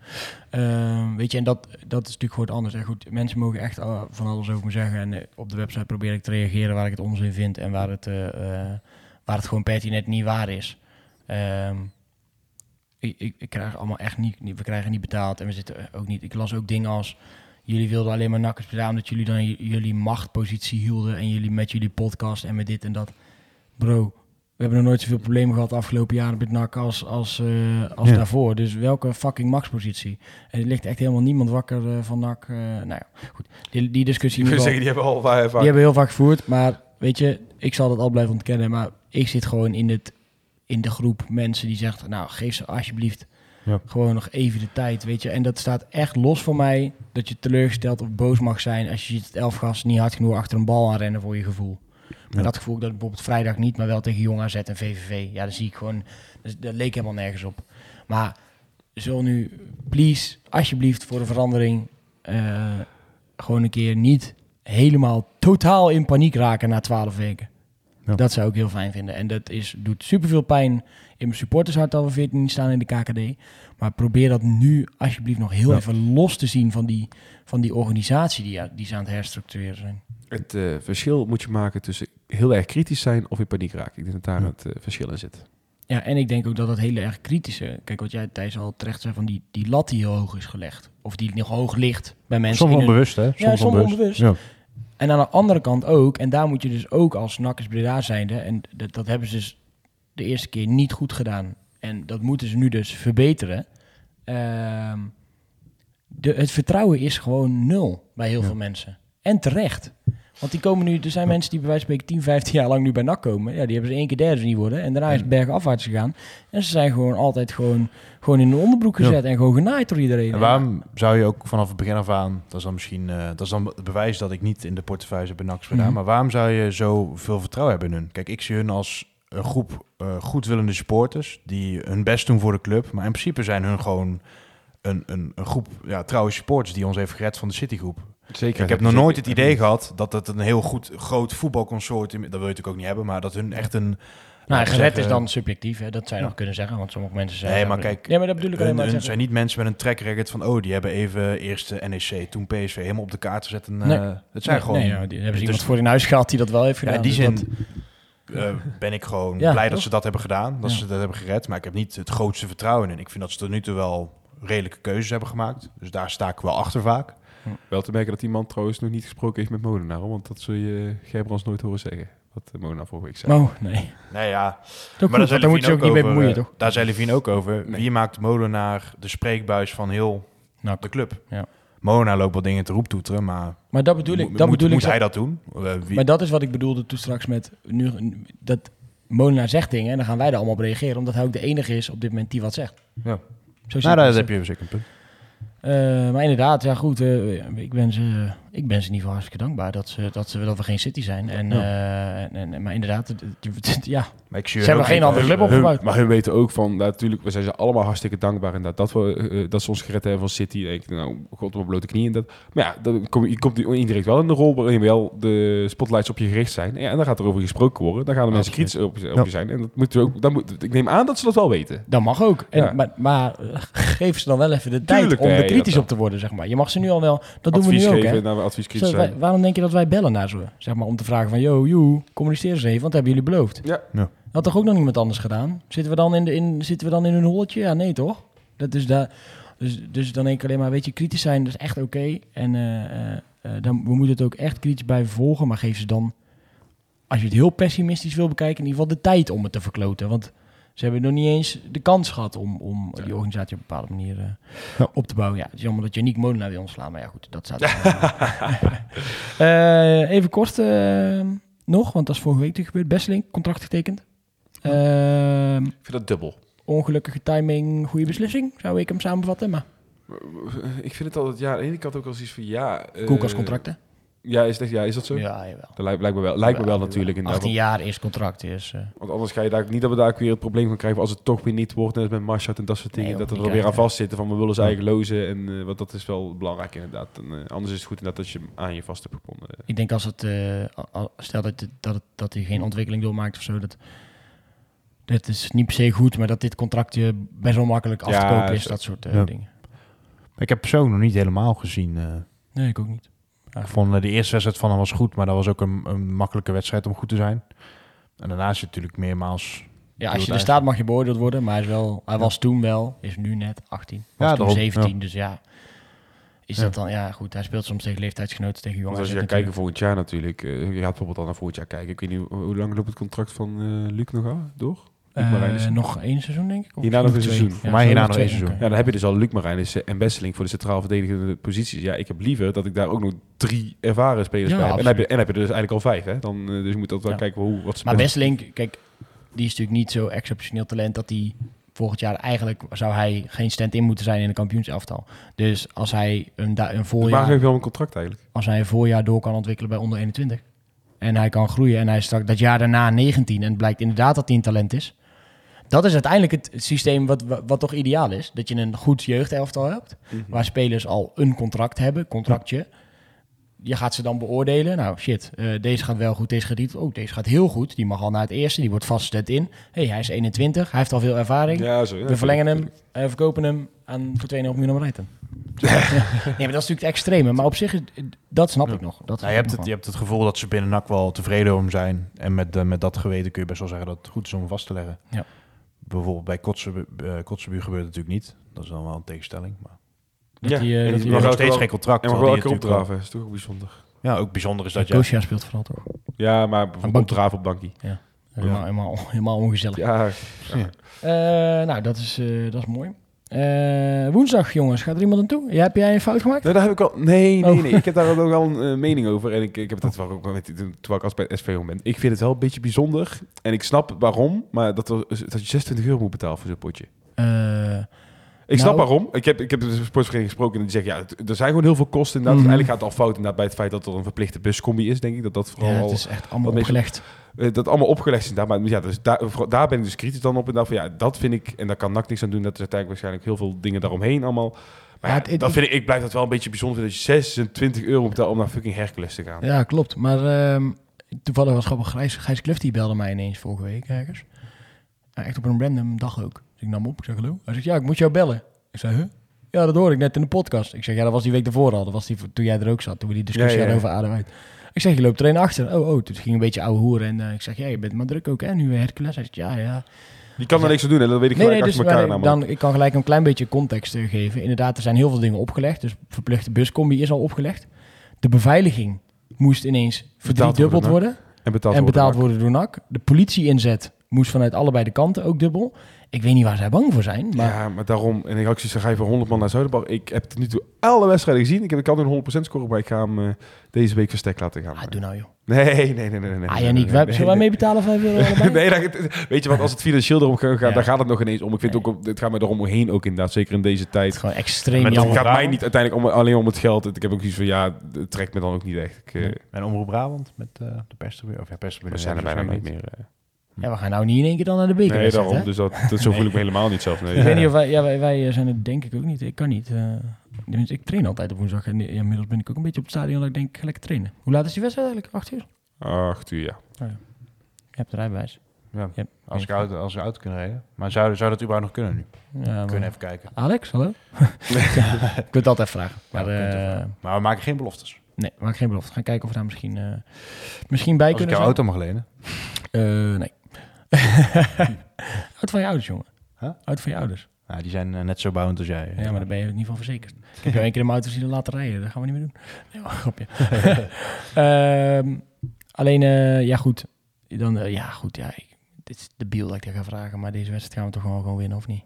Ehm, weet je, en dat, dat is natuurlijk gewoon anders. En goed, mensen mogen echt eh, van alles over me zeggen. En eh, op de website probeer ik te reageren waar ik het onzin vind en waar het, eh, waar het gewoon pertinent niet waar is. Ehm, ik, ik, ik krijg allemaal echt niet, we krijgen niet betaald en we zitten ook niet. Ik las ook dingen als, jullie wilden alleen maar nakkers betalen omdat jullie dan jullie machtpositie hielden en jullie met jullie podcast en met dit en dat. Bro, we hebben nog nooit zoveel problemen gehad de afgelopen jaren met NAC als, als, eh, als Ja. daarvoor. Dus welke fucking maxpositie? En er ligt echt helemaal niemand wakker eh, van NAC. eh, nou ja, goed. Die, die discussie... Ik wil zeggen, die hebben al vaak... die hebben heel vaak gevoerd, maar weet je, ik zal dat al blijven ontkennen. Maar ik zit gewoon in, het, in de groep mensen die zegt, nou geef ze alsjeblieft Ja. gewoon nog even de tijd, weet je. En dat staat echt los voor mij dat je teleurgesteld of boos mag zijn als je ziet dat elf gasten niet hard genoeg achter een bal aanrennen voor je gevoel. Maar Ja. dat gevoel dat ik bijvoorbeeld vrijdag niet, maar wel tegen Jong AZ en VVV. Ja, dat zie ik gewoon, dat, dat leek helemaal nergens op. Maar zul nu, please, alsjeblieft voor de verandering, eh, gewoon een keer niet helemaal totaal in paniek raken na twaalf weken. Ja. Dat zou ik heel fijn vinden. En dat is, doet superveel pijn in mijn supportershart dat we 14 niet staan in de KKD. Maar probeer dat nu alsjeblieft nog heel Ja. even los te zien van die, van die organisatie die, die ze aan het herstructureren zijn. Het eh, verschil moet je maken tussen heel erg kritisch zijn of in paniek raken. Ik denk dat daar Ja. het eh, verschil in zit. Ja, en ik denk ook dat dat hele erg kritische... Kijk, wat jij Thijs al terecht zei van die, die lat die heel hoog is gelegd. Of die nog hoog ligt bij mensen. Soms onbewust, hè? Soms soms onbewust. Ja. En aan de andere kant ook, en daar moet je dus ook als Nakkers Breda zijnde, en dat, dat hebben ze dus de eerste keer niet goed gedaan. En dat moeten ze nu dus verbeteren. Ehm, de, het vertrouwen is gewoon nul bij heel Ja. veel mensen. En terecht. Want die komen nu, er zijn mensen die bij wijze van spreken 10, 15 jaar lang nu bij NAC komen. Ja, die hebben ze één keer derde niet worden. En daarna is het bergafwaarts gegaan. En ze zijn gewoon altijd gewoon, gewoon in een onderbroek Ja. gezet en gewoon genaaid door iedereen. En waarom zou je ook vanaf het begin af aan, dat is dan misschien eh, dat is dan het bewijs dat ik niet in de portefeuille heb bij NAC gedaan, Mhm. maar waarom zou je zoveel vertrouwen hebben in hun? Kijk, ik zie hun als een groep eh, goedwillende supporters die hun best doen voor de club, maar in principe zijn hun gewoon een, een, een groep ja, trouwe supporters die ons heeft gered van de Citygroep. Zeker. ik heb nog nooit het idee gehad dat het een heel goed groot voetbalconsortium, dat wil je natuurlijk ook niet hebben, maar dat hun echt een... Nou, zeggen, is dan subjectief, hè? dat zou je Ja. nog kunnen zeggen, want sommige mensen zeggen... Nee, maar kijk, Nee, maar dat bedoel ik Hun, maar. hun zijn niet mensen met een track record van, oh, die hebben even eerst de NEC, toen PSV helemaal op de kaart gezet. En, Nee. eh, het zijn Nee, gewoon... nee, ja, die hebben ze dus- iemand voor in huis gehad die dat wel heeft Ja, gedaan. in die dus zin dat- eh, ben ik gewoon Ja, blij dat ze dat hebben gedaan, dat Ja. ze dat hebben gered. Maar ik heb niet het grootste vertrouwen in. Ik vind dat ze tot nu toe wel redelijke keuzes hebben gemaakt. Dus daar sta ik wel achter vaak. Wel te merken dat die man trouwens nog niet gesproken heeft met Molenaar. Want dat zul je Gerbrands nooit horen zeggen. Wat eh, Molenaar vorige week zei. Oh, nee. Nee, ja. Dat maar goed, daar moet je ook niet mee bemoeien, eh, toch? Daar zei Levine ook over. Nee. Wie maakt Molenaar de spreekbuis van heel Nou, de club? Ja. Molenaar loopt wel dingen te roeptoeteren, maar maar dat bedoel ik. moet, Dat moet, bedoel moet ik hij dat doen? Eh, wie- Maar dat is wat ik bedoelde toen straks met... Nu, dat Molenaar zegt dingen en dan gaan wij er allemaal op reageren. Omdat hij ook de enige is op dit moment die wat zegt. Ja. Zo zie nou, daar heb je zeker een punt. Eh, maar inderdaad, ja goed. eh, ik, ben ze, ik ben ze niet voor hartstikke dankbaar dat, ze, dat, ze, dat we geen City zijn. En, eh, en, en- maar inderdaad, ja, Maar ik zie ze hebben geen andere club opgebouwd. maar hun weten ook van, nou, natuurlijk, we zijn ze allemaal hartstikke dankbaar inderdaad, dat, we, eh, dat ze ons gered hebben van City. En ik, nou, god op mijn blote knieën. Dat. Maar ja, dan kom je, komt indirect wel in de rol waarin wel de spotlights op je gericht zijn. Ja, en dan gaat er over gesproken worden. Dan gaan de mensen kritisch op, op je zijn. En dat moeten we ook, dan moet, ik neem aan dat ze dat wel weten. Dat mag ook. En, Ja. Maar, maar eh, geef ze dan wel even de tijd Tuurlijk, om nee, er kritisch op te worden, zeg maar. Je mag ze nu al wel, dat doen we nu ook, geven, hè. Advies kritisch Zo, wij- zijn. waarom denk je dat wij bellen naar ze, zeg maar, om te vragen van, yo, joe, communiceer eens even, want hebben jullie beloofd. Ja. Ja. Had toch ook nog niemand anders gedaan? Zitten we dan in, de, in, zitten we dan in een holletje? Ja, nee, toch? Dat is daar, dus, dus dan denk ik alleen maar, weet je, kritisch zijn, dat is echt oké. En eh, eh, eh, dan, we moeten het ook echt kritisch blijven volgen, maar geef ze dan, als je het heel pessimistisch wil bekijken, in ieder geval de tijd om het te verkloten. Want ze hebben nog niet eens de kans gehad om, om die organisatie op een bepaalde manier eh, Ja. op te bouwen. Ja, het is jammer dat je niet Molenaar wil ontslaan, maar ja goed, dat staat [LAUGHS] Eh, Even kort eh, nog, want dat is vorige week gebeurd. Besseling, contract getekend. Ehm, Ik vind dat dubbel. ongelukkige timing, goede beslissing, zou ik hem samenvatten. Maar Ik vind het altijd, ja, aan de ene kant ook als iets van, ja... koelkastcontracten. Ja, is dat, ja, is dat zo? Ja, jawel. Dat lijkt, lijkt me wel, lijkt me wel natuurlijk. inderdaad. 18 jaar eerst contract is. eh, Want anders ga je daar niet dat we daar ook weer het probleem van krijgen als het toch weer niet wordt, net als met Marshall en dat soort dingen, Nee, dat er weer aan vastzitten van we willen ze eigen lozen en eh, want dat is wel belangrijk inderdaad. En, eh, anders is het goed inderdaad dat je hem aan je vast hebt gebonden. ik denk als het, eh, stel dat, het, dat, het, dat hij geen ontwikkeling doormaakt of zo, dat, dat is niet per se goed, maar dat dit contractje best wel makkelijk af te Ja, kopen is, zo. dat soort Ja. dingen. Ik heb persoonlijk nog niet helemaal gezien. eh. Nee, ik ook niet. Ik vond eh, de eerste wedstrijd van hem was goed, maar dat was ook een, een makkelijke wedstrijd om goed te zijn. En daarna is het natuurlijk meermaals... Ja, als je er staat mag je beoordeeld worden, maar hij, is wel, hij was toen wel, is nu net 18. Was Ja, toen daarom, 17, dus ja. Is Ja. dat dan, ja goed, hij speelt soms tegen leeftijdsgenoten, tegen jongens. als je gaat kijken volgend jaar natuurlijk, eh, je gaat bijvoorbeeld dan naar volgend jaar kijken. Ik weet niet, hoe, hoe lang loopt het contract van eh Luc nog aan, door? Luc Marijnissen? nog één seizoen, denk ik. Of Hierna nog een seizoen. Ja, Voor mij hierna nog één seizoen. Ja, dan heb je dus al Luc Marijnissen en Besseling voor de centraal verdedigende posities. Ja, ik heb liever dat ik daar ook nog drie ervaren spelers Ja, bij heb. En dan heb, je, en dan heb je er dus eigenlijk al vijf, hè? Dan, eh, dus je moet dat wel Ja. kijken hoe, wat ze Maar Besseling, kijk, die is natuurlijk niet zo exceptioneel talent dat hij volgend jaar eigenlijk zou hij geen stand-in moeten zijn in een kampioenselftal. Dus als hij een, da- een Maar voorjaar, heeft wel een contract eigenlijk. als hij een voorjaar door kan ontwikkelen bij onder 21 en hij kan groeien en hij is straks dat jaar daarna 19 en het blijkt inderdaad dat hij een talent is. Dat is uiteindelijk het systeem wat, wat, toch ideaal is. Dat je een goed jeugdelftal hebt, waar spelers al een contract hebben, contractje. Je gaat ze dan beoordelen. Nou, shit, eh, deze gaat wel goed, deze gaat niet. Oh, deze gaat heel goed. Die mag al naar het eerste, die wordt vast in. hey, hij is 21, hij heeft al veel ervaring. Ja, zo. ja, We verlengen hem en verkopen hem aan voor 2,5 miljoen Brighton. [LAUGHS] nee, maar dat is natuurlijk het extreme. Maar op zich, is- dat snap ik nog. Dat Nou, je, hebt het, je hebt het gevoel dat ze binnen NAC wel tevreden om zijn. En met, eh, met dat geweten kun je best wel zeggen dat het goed is om vast te leggen. Ja. Bijvoorbeeld bij Kotzebu uh, Kotzebu gebeurt het natuurlijk niet. Dat is dan wel een tegenstelling. Maar Dat Ja, eh, dat die hebt nog steeds wel- geen contract. En mag wel is toch ook bijzonder. Ja, ook bijzonder is Ja, dat je... Kosia speelt vooral toch? Ja, maar bijvoorbeeld opdraven op bankie. Helemaal, helemaal, helemaal ongezellig. Ja, Eh, nou, dat is, eh, dat is mooi. Eh, woensdag, jongens, gaat er iemand aan toe? Ja, heb jij een fout gemaakt? Nee, daar heb ik al. Nee, nee, Oh. nee. Ik heb daar ook al een eh, mening over. En ik, ik heb het wel ook met, terwijl ik als bij SV ben. Ik vind het wel een beetje bijzonder. En ik snap waarom. Maar dat, er, dat je 26 euro moet betalen voor zo'n potje. Eh, Ik snap Nou- waarom. Ik heb, ik heb de sportvereniging gesproken en die zeggen, ja, het- er zijn gewoon heel veel kosten. Inderdaad. Mhm. Eigenlijk gaat het al fout inderdaad bij het feit dat er een verplichte buscombi is, denk ik. Dat dat vooral ja, het is echt allemaal opgelegd. eh, dat allemaal opgelegd is inderdaad. Maar ja, dus daar, daar ben ik dus kritisch dan op. En dan van, ja, dat vind ik, en daar kan NAC niks aan doen. Dat is uiteindelijk waarschijnlijk heel veel dingen daaromheen allemaal. Maar Ja, ja, het- het- dat vind ik, ik blijf dat wel een beetje bijzonder. Dat je 26 euro betaalt om naar fucking Hercules te gaan. Ja, klopt. Maar ehm, toevallig was grappig. Gijs, Gijs Kluft die belde mij ineens vorige week ergens. Echt op een random dag ook. Dus ik nam op. Ik zeg hallo. Hij zegt ja, ik moet jou bellen. Ik zei huh? Ja, dat hoorde ik net in de podcast. Ik zeg ja, dat was die week ervoor al. Dat was die toen jij er ook zat. Toen we die discussie Ja, ja, ja. hadden over adem uit. Ik zeg je loopt er een achter. Oh, oh. Toen ging een beetje ouwe hoeren. En eh, ik zeg ja, je bent maar druk ook hè. Nu Hercules. Hij zegt ja, ja. Je kan er niks aan doen en dat weet ik Nee, gelijk nee, dus elkaar dan, ik kan gelijk een klein beetje context eh, geven. Inderdaad, er zijn heel veel dingen opgelegd. Dus verplichte buscombi is al opgelegd. De beveiliging moest ineens verdriedubbeld worden, worden. En betaald en worden. betaald worden door NAC. De politie-inzet moest vanuit allebei de kanten ook dubbel. Ik weet niet waar zij bang voor zijn, maar Ja, maar daarom. En ik had zoiets, ga je voor 100 man naar Zuiderbar. Ik heb tot nu toe alle wedstrijden gezien. Ik, heb, ik kan nu een 100% scoren, maar ik ga hem eh, deze week verstek laten gaan. ah, doe nou joh. Nee, nee, nee, nee. nee, nee Ah, nee, Yannick, nee, zullen wij nee. mee betalen 5 euro? [LAUGHS] Nee, dat- weet je wat, als het financieel erom gaat, Ja. dan gaat het nog ineens om. Ik vind ook, het gaat me eromheen ook inderdaad, zeker in deze Het tijd. is gewoon extreem Met Het gaat mij niet uiteindelijk om, alleen om het geld. Ik heb ook iets van, ja, het trekt me dan ook niet echt. Ik, eh, En Omroep Brabant met eh, de perstribune. Of ja, perstribune. we zijn er bijna niet meer. Eh. Ja, we gaan nou niet in één keer dan naar de beker. Nee, daarom. Dus dat, dat, zo voel ik me helemaal niet zelf. Nee. Ik weet niet of [LAUGHS] wij, ja, wij, wij eh, zijn het denk ik ook niet. Ik kan niet. eh, ik train altijd op woensdag. En ja, inmiddels ben ik ook een beetje op het stadion dat ik denk, ik ga lekker trainen. Hoe laat is die wedstrijd eigenlijk? Acht uur? Acht uur, ja. Je hebt de rijbewijs. Ja, Ja, als ik auto, als ik auto kunnen rijden. Maar zou, zou dat überhaupt nog kunnen nu? Ja, maar- Kunnen even kijken. Alex, hallo? [LAUGHS] [LAUGHS] ik wil het altijd vragen. Maar, Ja, we kunnen het eh, even vragen. maar we maken geen beloftes. nee, maak geen belofte. Gaan kijken of we daar misschien, eh, misschien bij Als ik kunnen jouw zijn. auto mag lenen. Eh, nee. [LAUGHS] Oud van je ouders, jongen. Huh? Oud van je ouders. Nou, die zijn eh, net zo bouwend als jij. Ja, maar daar ben je in ieder geval verzekerd. Ik heb jou één keer in mijn auto zien laten rijden. Dat gaan we niet meer doen. Nee, maar, grapje. [LAUGHS] Ehm, alleen, eh, ja goed. Dan, eh, ja goed, ja. Ik, dit is de biel dat ik dat ga vragen. Maar deze wedstrijd gaan we toch gewoon, gewoon winnen, of niet?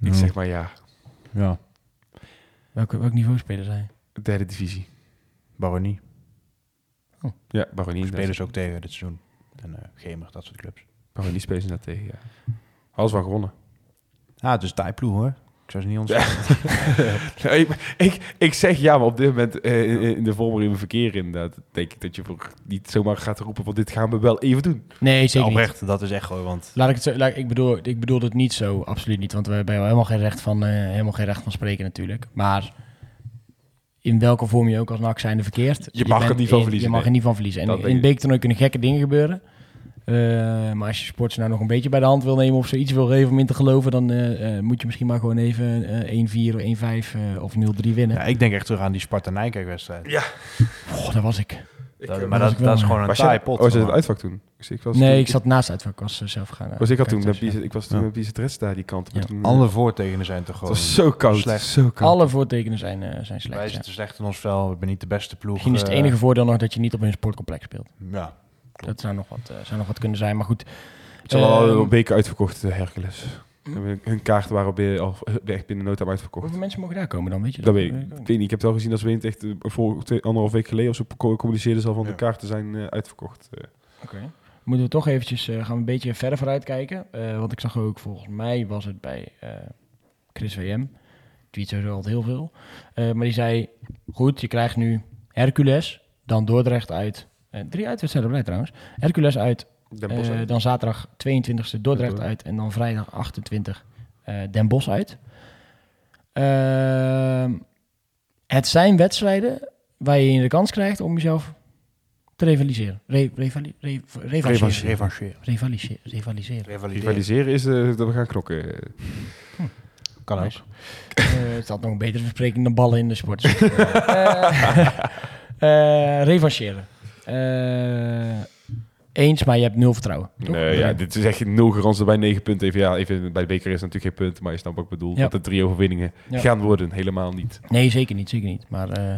Ik zeg maar ja. Ja, Welk, welk niveau spelen zij? Derde divisie. Baronie. Ja, Baronie. Spelen ze ook tegen dit seizoen. En eh Gemer, dat soort clubs. Baronie spelen ze daar tegen, ja. Alles wel gewonnen. Ah, het is Taiploe hoor. Ik zou ze niet [LAUGHS] ontzetten. Nee, maar ik, ik zeg ja, maar op dit moment eh, in, in de vorm waarin we verkeren inderdaad, denk ik dat je voor niet zomaar gaat roepen van dit gaan we wel even doen. Nee, zeker niet. Oprecht, dat is echt gewoon, want... Laat ik het zo, laat, ik, bedoel, ik bedoel het niet zo, absoluut niet. Want we hebben helemaal geen recht van, eh, helemaal geen recht van spreken natuurlijk. Maar in welke vorm je ook als NAC zijnde verkeert. Je mag er niet van in- verliezen, Je mag er niet van verliezen. En Dat in ik. beektoernooi kunnen gekke dingen gebeuren. Eh, maar als je sports nou nog een beetje bij de hand wil nemen of zoiets wil geven om in te geloven, dan eh, eh, moet je misschien maar gewoon even eh 1-4, 1-5 eh, of 0-3 winnen. Ja, ik denk echt terug aan die Sparta-Nijkerk-wedstrijd. Oh, daar was ik. Dat- maar was dat, ik dat is ja. gewoon een Was taai jij, pot. was je het uitvak toen? Dus ik was Nee, toen- ik zat naast het uitvak. Ik was zelf gaan. Was ik, had toen kijken, met Bies, ik was toen Ja. met Bies daar die kant. Ja. Toen, Alle voortekenen zijn toch het gewoon... was zo koud. slecht. Zo ja. koud. Alle voortekenen zijn, eh, zijn slecht. Wij ja. zitten slecht in ons vel. We zijn niet de beste ploeg. Misschien is het enige voordeel nog dat je niet op een sportcomplex speelt. Ja, Dat zou nog wat, eh, zou nog wat kunnen zijn. Maar goed, Het is al Ehm, een weken uitverkocht, eh, Hercules. Hun- Hun kaarten waren binnen, al echt binnen no time uitverkocht. hoeveel mensen mogen daar komen dan? Weet je Dat weet ik. Ik weet niet. Ik heb het wel gezien we het echt eh, voor twee, anderhalf week geleden of zo communiceerden ze al van Ja. de kaarten zijn eh, uitverkocht. Eh, Oké. Moeten we toch eventjes, eh, gaan we een beetje verder vooruit kijken. Eh, want ik zag ook, volgens mij was het bij eh, Chris VM. Tweet sowieso altijd heel veel. Eh, maar die zei, goed, je krijgt nu Hercules, dan Dordrecht uit. Eh, drie uitwedstrijden blij trouwens. Hercules uit, Den Bosch eh, uit. dan zaterdag 22e Dordrecht Dordrecht. uit. En dan vrijdag 28 eh Den Bosch uit. Ehm, het zijn wedstrijden waar je de kans krijgt om jezelf te rivaliseren. Re, revali, re, revancheren. revancheren. Rivaliseren. Rivaliseren. Revalideren. Rivaliseren is dat we gaan knokken. Kan ook. Nice. Eh, het had nog een betere verspreking dan ballen in de sport. [LAUGHS] Eh, eh, revancheren. Eh, eens, maar je hebt nul vertrouwen. Toch? Nee, ja, dit is echt nul garantie bij negen punten. Even, ja, even bij de beker is natuurlijk geen punt, maar je snapt wat ik bedoel. Ja. Dat er drie overwinningen Ja. gaan worden. Helemaal niet. Nee, zeker niet. Zeker niet. Maar eh,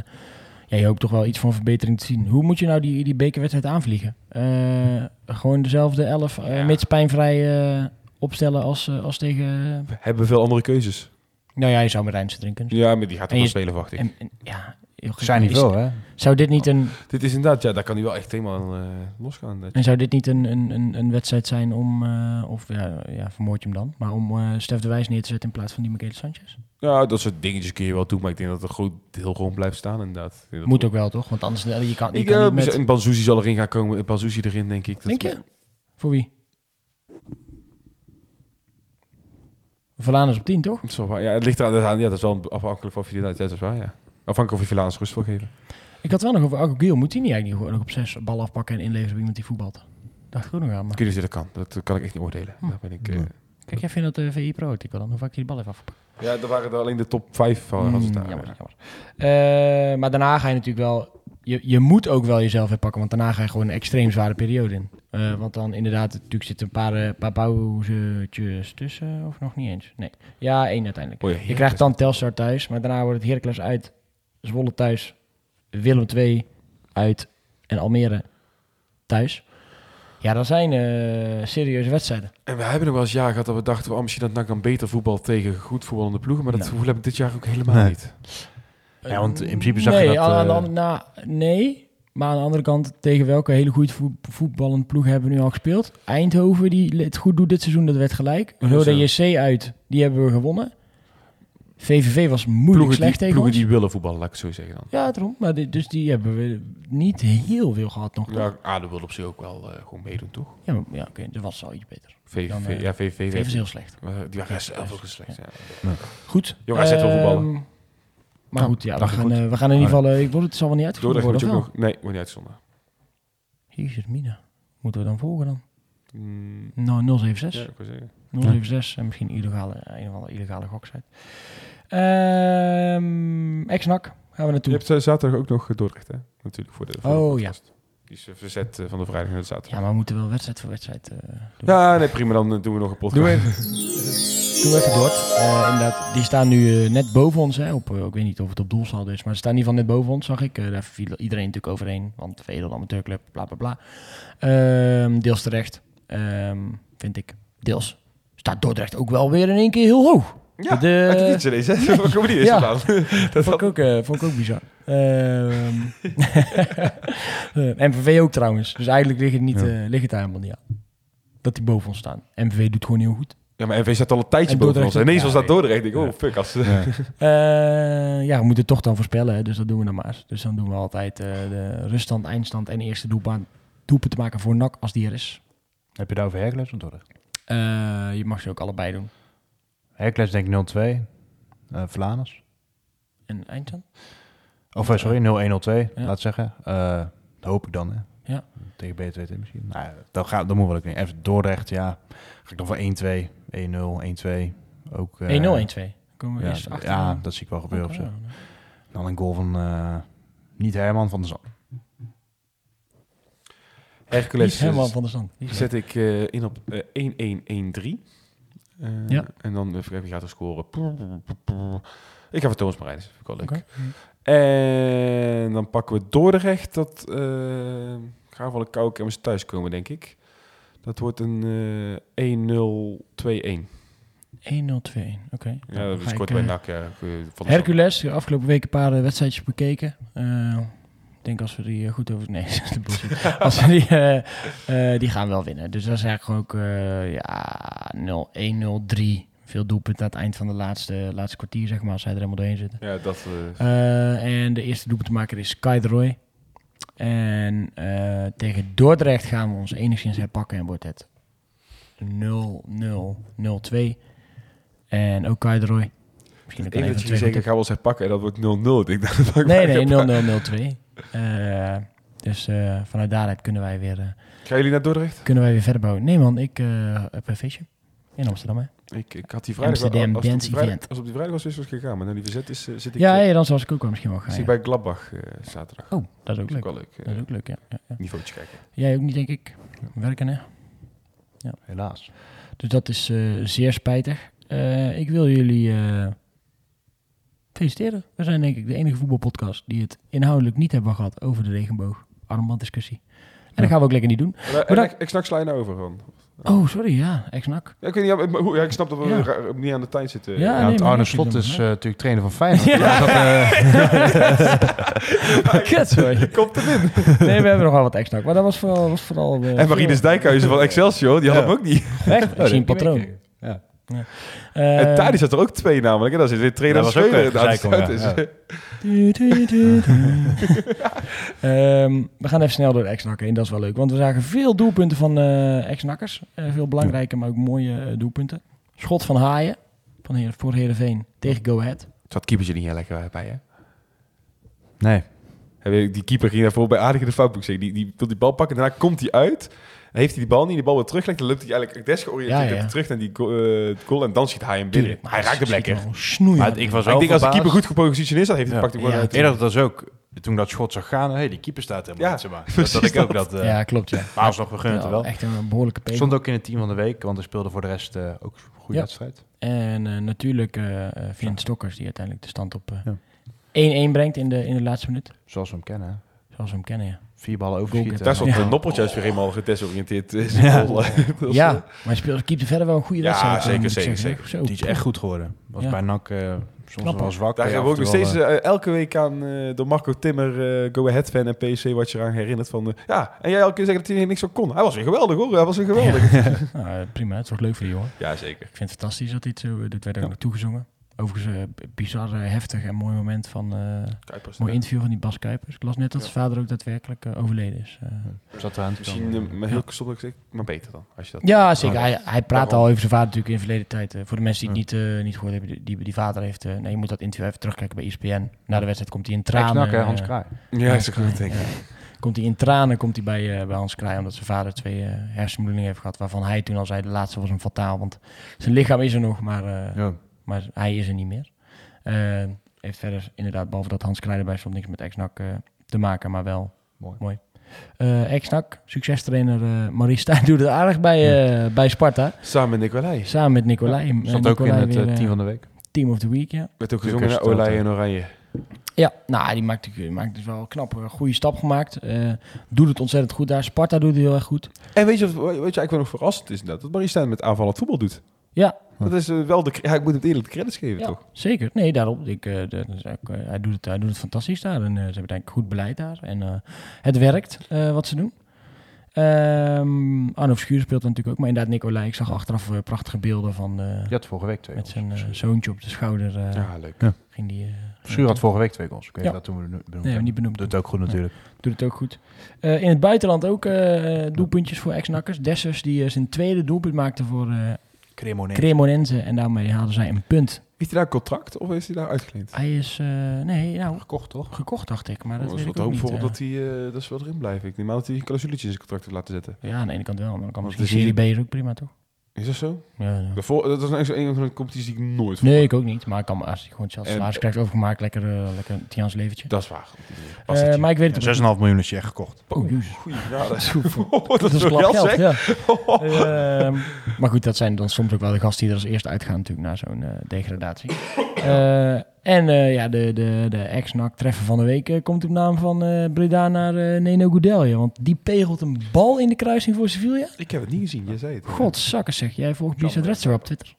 ja, je hoopt toch wel iets van verbetering te zien. Hoe moet je nou die, die bekerwedstrijd aanvliegen? Eh, gewoon dezelfde elf, Ja. mits pijnvrij opstellen als, als tegen... We hebben veel andere keuzes. nou ja, je zou met Rijnse drinken. Ja, maar die gaat toch wel spelen, wacht ik. En, en, ja. Zijn veel, hè? Zou dit niet een, Dit is inderdaad, ja, daar kan hij wel echt helemaal eh, losgaan. Dat- en zou dit niet een, een, een, een wedstrijd zijn om, eh, of ja, ja, vermoord je hem dan, maar om eh Stef de Wijs neer te zetten in plaats van die Michele Sanchez? Ja, dat soort dingetjes kun je wel doen, maar ik denk dat het goed heel gewoon blijft staan inderdaad. Moet ook wel, toch? Want anders je kan, je Ik, kan niet met... Een Banzuzi zal erin gaan komen. Een Banzuzi erin, denk ik. Dat- Denk je? Voor wie? Verlaan is op 10, toch? Dat is wel waar. Ja, het ligt eraan. Ja, dat is wel afhankelijk van of je ja, dat is waar, ja. Afhankelijk of je Villaans rust wil geven. Ik had wel nog over Agogiel. Moet hij niet eigenlijk gewoon nog op zes bal afpakken en inleveren bij iemand die voetbalt? Dacht ik ook nog aan. Maar... Kun je dat kan. Dat kan ik echt niet oordelen. Hm. Daar ben ik, eh, Kijk, jij vindt dat de VI Pro artikel dan? Hoe vaak hij die bal heeft afgepakt? Ja, er waren er alleen de top 5 van. Mm, daar, jammer, ja. jammer. Eh, maar daarna ga je natuurlijk wel... Je, je moet ook wel jezelf herpakken, want daarna ga je gewoon een extreem zware periode in. Eh, want dan inderdaad, natuurlijk zitten een paar, eh, paar pauzetjes tussen, of nog niet eens. Nee. Ja, één uiteindelijk. Oh ja, Je krijgt dan Telstar thuis, maar daarna wordt het Heracles uit, Zwolle thuis, Willem II uit en Almere thuis. Ja, dat zijn eh, serieuze wedstrijden. En we hebben nog wel eens jaar gehad dat we dachten... Oh, misschien dat NAC dan beter voetbal tegen goed voetballende ploegen. Maar dat Nee. gevoel heb ik dit jaar ook helemaal Nee. niet. Ja, want in principe zag je nee, dat, Aan, aan de andere- nou, nee, maar aan de andere kant, tegen welke hele goede voet, voetballende ploeg hebben we nu al gespeeld? Eindhoven, die het goed doet dit seizoen, dat werd gelijk. Rode. JC uit, die hebben we gewonnen. VVV was moeilijk Ploegen, slecht die, tegen ploegen ons. die willen voetballen, laat ik het zo zeggen dan. Ja, daarom. Maar die- dus die hebben we niet heel veel gehad nog. Ja, ADO wil op zich ook wel eh, gewoon meedoen, toch? Ja, maar- ja oké, dat was al iets beter. VVV, Dan, eh, ja, VVV. VVV is heel slecht. Eh, die waren zelf ook slecht. Ja. Goed. Jong AZ wil voetballen. Ehm, Maar Nou, goed, ja, we gaan, goed. eh, we gaan in ieder geval... eh, ik word, het zal wel niet moet worden, je ook wel? nog... Nee, wordt niet uitgezonden. Jezus, Mina. Moeten we dan volgen dan? Mm, Nou, 076. ja, ik wil zeggen. 076 en misschien illegale, een of andere illegale goksite. Ehm Ex-NAC gaan we Je naartoe. hebt eh, zaterdag ook nog Dordrecht, hè? Natuurlijk, voor de, voor de Oh, podcast. Die is eh, verzet eh, van de vrijdag naar de zaterdag. Ja, maar we moeten wel wedstrijd voor wedstrijd eh, doen. Ja, nee, prima. Dan doen we nog een podcast. Doe Doe even door. Eh, inderdaad, die staan nu net boven ons. Hè, op, ik weet niet of het op doelsaldo is, maar ze staan in ieder geval net boven ons, zag ik. Eh, daar viel iedereen natuurlijk overheen, want Vedel amateurclub, bla bla bla. Ehm, deels terecht, ehm, vind ik. Deels staat Dordrecht ook wel weer in één keer heel hoog. Ja, De- uit de niets ineens, hè? Die [LAUGHS] Ja. [LAUGHS] Dat vond ik ook, eh, vond ik ook bizar. Ehm [LAUGHS] eh, MVV ook trouwens. Dus eigenlijk ligt het, niet, Ja. eh, ligt het daar helemaal niet aan. Dat die boven ons staan. MVV doet gewoon heel goed. Ja, maar NV staat al een tijdje En boven ons. En ineens ook. was dat Ja, Dordrecht. Ik oh, Ja. fuck. Als, Ja. Eh, ja, we moeten het toch dan voorspellen. Hè, dus dat doen we dan maar. Dus dan doen we altijd eh, de ruststand, eindstand en eerste doelpunt, doelpunt te maken voor NAC als die er is. Heb je daar over Hercules of Dordrecht? Eh, je mag ze ook allebei doen. Hercules denk ik 0-2. eh Vlaanders. En eindstand? Of eh, sorry, 0-1-0-2, Ja. laat zeggen. Eh, dat hoop ik dan, hè. Ja. Tegen B2 misschien. Nou, dan, gaat, dan moet wel ik niet. Even Dordrecht, ja. Ga ik dan voor 1-2, 1-0, 1-2. Ook, eh, 1-0, 1-2. Komen we Ja, eerst achter. ja, dat zie ik wel gebeuren Oké, of zo. ja. Dan een goal van eh, niet Herman van der Zand. Hercules Niet eh, van de stand. Die is zet ik eh, in op eh, 1-1-1-3. Eh, Ja. En dan even kijken wie gaat er scoren. Ik ga voor Thomas Marijnis. Vind ik wel leuk. En dan pakken we Dordrecht. Dat uh, gaan we wel een kermis thuiskomen, denk ik. Dat wordt een eh 1-0-2-1. 1-0-2-1. Oké. Ja, Dan dat is kort eh, bij NAC. Ja, van Hercules, de afgelopen week een paar eh, wedstrijdjes bekeken. Ik denk als we die eh, goed over... Nee, [LAUGHS] dat de [LAUGHS] als we die, eh, eh, die gaan wel winnen. Dus dat is eigenlijk ook eh, ja, 0-1-0-3. Veel doelpunten aan het eind van de laatste, laatste kwartier, zeg maar, als zij er helemaal doorheen zitten. Ja, dat... en de eerste doelpuntenmaker is Kai de Roy. En tegen Dordrecht gaan we ons enigszins herpakken en wordt het 0-0-0-2. En ook Kai de Roy. Misschien ook Eén wel dat je zeggen, gaan we ons herpakken en dat wordt 0-0. Ik dacht, dat ik Nee, nee, herpakken. 0-0-0-2. Eh, dus eh, vanuit daaruit kunnen wij, weer, eh, Gaan jullie naar Dordrecht? kunnen wij weer verder bouwen. Nee man, ik eh, heb een feestje in Amsterdam. Hè? Ik, ik had die vrijdag... Amsterdam als, Dance die vrijdag Event. als op die vrijdag was, is het gegaan. Maar naar die verzet is, zit ik, Ja, ja, dan zou ik ook wel misschien wel gaan. zit ik ja. bij Gladbach eh, zaterdag. Oh, dat is ook Dat leuk. ook wel leuk. Dat is ook leuk, ja. ja, ja. Niveautje kijken. Jij ook niet, denk ik. Werken, hè? Helaas. Dus dat is eh, zeer spijtig. Eh, ik wil jullie eh, feliciteren. We zijn denk ik de enige voetbalpodcast die het inhoudelijk niet hebben gehad over de regenboog. Armbanddiscussie. En dat gaan we ook lekker niet doen. Maar, eh, ik, ik snak sla je nou over gewoon. Oh, sorry, ja. Ex-nak. Ja, ik, weet niet, ja, ik snap dat we Ja. niet aan de tijd zitten. Ja, Ja, nee, want maar Arne dat is Slot is eh, natuurlijk trainer van Feyenoord. Ja. Dat, eh, [LAUGHS] Kut, sorry. [LAUGHS] Komt erin. Nee, we hebben nog wel wat ex-nak. Maar dat was vooral... Was vooral eh, En Marinus Dijkhuizen van Excelsior, die had Ja. hem ook niet. Echt? Ik zie een [LAUGHS] patroon. Ja. Eh, en Thadis had er ook twee namelijk. En dan zit weer trainer Dat als was ook dat is-. [LAUGHS] Ehm, we gaan even snel door de ex-nakken heen, dat is wel leuk. Want we zagen veel doelpunten van eh ex-nakkers. Eh, veel belangrijke, maar ook mooie eh, doelpunten. Schot van Haaien van Heer, voor Heerenveen tegen Go Ahead. Zat keepertje niet heel lekker bij, hè? Nee. Die keeper ging daarvoor bij aardig in de foutboek zeggen. Die, die wil die bal pakken, daarna komt hij uit. Dan heeft hij die bal niet, die bal weer teruglegt. Dan loopt hij eigenlijk desgeoriënteerd Ja, terug naar die eh, goal. En dan schiet hij hem binnen. Tuurlijk, hij raakt hem lekker. Snoeien. Maar ik was Maar wel ik denk als de keeper goed gepositioneerd staat, heeft hij Ja. pakt hij gewoon. Eerder dat was ook, toen dat schot zag gaan, hey, die keeper staat helemaal Ja, niet, maar. Dat, dat ik ook dat. eh, ja, klopt ja. Maar alsnog, we gunnen het er wel. Echt een behoorlijke pegel. Stond ook in het team van de week, want hij speelde voor de rest eh, ook een goede Ja. wedstrijd. En eh, natuurlijk Vint Stokkers die uiteindelijk de stand op eh, Ja. 1-1 brengt in de, in de laatste minuut. Zoals we hem kennen. Zoals we hem kennen, ja. Vier ballen overschieten. Daar is wat Ja. een noppeltje is weer helemaal gedesoriënteerd is. Ja. [LAUGHS] Dat is, Ja, eh, maar hij speelt, keepte verder wel een goede Ja, wedstrijd. eh, zeker, ik zeker. Zo, Die is echt goed geworden. Was Ja. bij NAC eh, soms Knap, wel hoor. zwak. Daar hebben we ook nog steeds eh, elke week aan eh, door Marco Timmer, eh Go Ahead fan en PC, wat je eraan herinnert van... eh, ja, en jij elke keer zeggen dat hij niks zo kon. Hij was weer geweldig hoor, hij was weer [LAUGHS] geweldig. Ja, Nou, eh, prima, het toch leuk voor die jongen. zeker. Ik vind het fantastisch dat hij het zo... Dit werd ook Ja. nog toegezongen. Overigens, eh, bizar eh, heftig en mooi moment van... eh Kuipers. mooi interview van die Bas Kuipers. Ik las net dat Ja. zijn vader ook daadwerkelijk eh, overleden is. zat eraan te Misschien met heel maar beter dan. Als je dat... Ja, zeker. Ja. Hij, hij praat al over zijn vader natuurlijk in verleden tijd. Voor de mensen die het Ja. niet, eh, niet gehoord hebben, die, die, die vader heeft... eh, nee, je moet dat interview even terugkijken bij ESPN. Na de wedstrijd komt hij in tranen... Ex-NAC, hè, Hans Kraai. Ja, is goed, denk ik. [LAUGHS] Komt hij in tranen komt hij bij, eh, bij Hans Kraai, omdat zijn vader twee eh hersenbloedingen heeft gehad, waarvan hij toen al zei, de laatste was hem fataal, want zijn lichaam is er nog, maar, eh, Ja. Maar hij is er niet meer. Eh, heeft verder inderdaad, behalve dat Hans Kraai erbij stond, niks met ex-NAC eh, te maken, maar wel Mooi. mooi. Eh ex-NAC, succestrainer eh Maurice Stijn [LAUGHS] doet het aardig bij, eh, bij Sparta, Samen met Nicolai. samen met Nicolai. Eh, Zat ook in het weer, team van de week. Team of the Week, ja. Werd ook gezongen naar Olij en Oranje. Ja, nou, die maakt, die maakt dus wel een knap, een goede stap gemaakt. Eh, doet het ontzettend goed daar. Sparta doet het heel erg goed. En weet je, wat, weet je eigenlijk wel nog verrassend is? Dat, dat Marie Stijn met aanvallend voetbal doet. Ja, Dat is eh, wel de... Ja, ik moet hem eerlijk de credits geven, ja toch? zeker. Nee, daarom. Ik, eh, dat is ook, eh, hij, doet het, hij doet het fantastisch daar. En eh, ze hebben denk ik goed beleid daar. En eh, het werkt eh, wat ze doen. Ehm Arno Verschuur speelt er natuurlijk ook. Maar inderdaad, Nicolai. Ik zag achteraf prachtige beelden van eh, Je had vorige week twee met zijn zoontje op de schouder. eh, Ja, leuk. ging die, Schuur had vorige week twee goals. Ik weet Ja. dat toen we benoemd Nee, hebben. niet benoemd. Doet het ook goed natuurlijk. Doet het ook goed. Eh, in het buitenland ook eh, doelpuntjes voor ex-nakkers. Dessers die zijn tweede doelpunt maakte voor Cremonese. Cremonense. En daarmee haalden zij een punt. Is hij daar een contract of is hij daar uitgeleend? Hij is, eh, nee, nou, Gekocht toch? gekocht dacht ik. Maar dat Dat weet is ik wat ook niet. voor eh. dat hij eh, dat is wel erin blijven. Ik neem aan dat hij een clausuletje in zijn contract heeft laten zetten. Ja, aan de ene kant wel. Maar dan kan misschien Serie B is ook prima, toch? Is dat zo? Ja, ja. Dat is nou een van de competities die ik nooit Nee, ik ook niet. Maar ik kan me als hij gewoon zelfs En- salaris krijgt overgemaakt, lekker, eh, lekker een Tiaans leventje. Dat is waar. Eh, maar ik weet het ook 6,5 miljoen is je echt gekocht. Oh, jezus. Goeie genade. Dat, dat is een wel klap geld, ja. [LAUGHS] Ehm, maar goed, dat zijn dan soms ook wel de gasten die er als eerste uitgaan natuurlijk na zo'n eh, degradatie. [LAUGHS] En eh, ja, de, de, de ex-NAC treffer van de week eh, komt op naam van eh, Breda naar Neno Goudelje. Want die pegelt een bal in de kruising voor Sevilla. Ik heb het niet gezien, jij zei het. Godzakken zeg, jij volgt Bizet Redster op Twitter.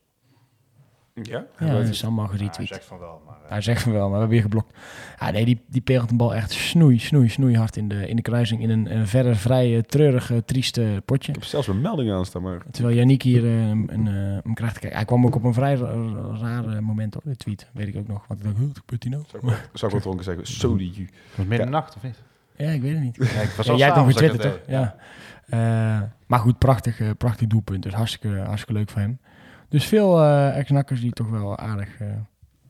Ja? Ja, dat is allemaal Ja, hij geretweet. zegt van wel, maar... eh, Hij zegt van wel, maar we hebben weer geblokt. Ja, nee, die, die pegelt een bal echt snoei, snoei, snoei hard in de, in de kruising. In een, een verder vrij treurig, eh, trieste potje. Ik heb zelfs mijn melding aan staan, maar... Terwijl Yannick hier eh, een, een, hem krijgt te kijken. Hij kwam ook op een vrij ra- raar moment op de tweet, weet ik ook nog. Want ik dacht, wat gebeurt hier nou? Zou ik zou ik wel dronken zeggen. Zo die ju. Het was midden in de nacht, of niet? Ja, ik weet het niet. Ja, ik was Ja, jij hebt hem getwitterd, toch? Ja. Eh, maar goed, prachtig, prachtig doelpunt. Dus hartstikke, hartstikke leuk voor hem. Dus veel eh ex-nakkers die toch wel aardig, eh,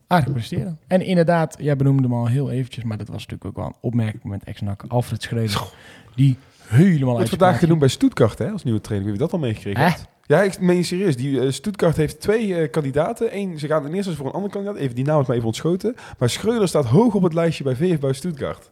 aardig presteren. En inderdaad, jij benoemde hem al heel eventjes, maar dat was natuurlijk ook wel een opmerking met ex-nak. Alfred Schreuder, die helemaal Wordt uit vandaag genoemd bij Stuttgart, hè, als nieuwe trainer. Wie dat al meegekregen? Ja, ik meen serieus. Die eh, Stuttgart heeft twee kandidaten. Eén, ze gaan in eerste instantie voor een andere kandidaat. Even die naam is maar even ontschoten. Maar Schreuder staat hoog op het lijstje bij VF bij Stuttgart.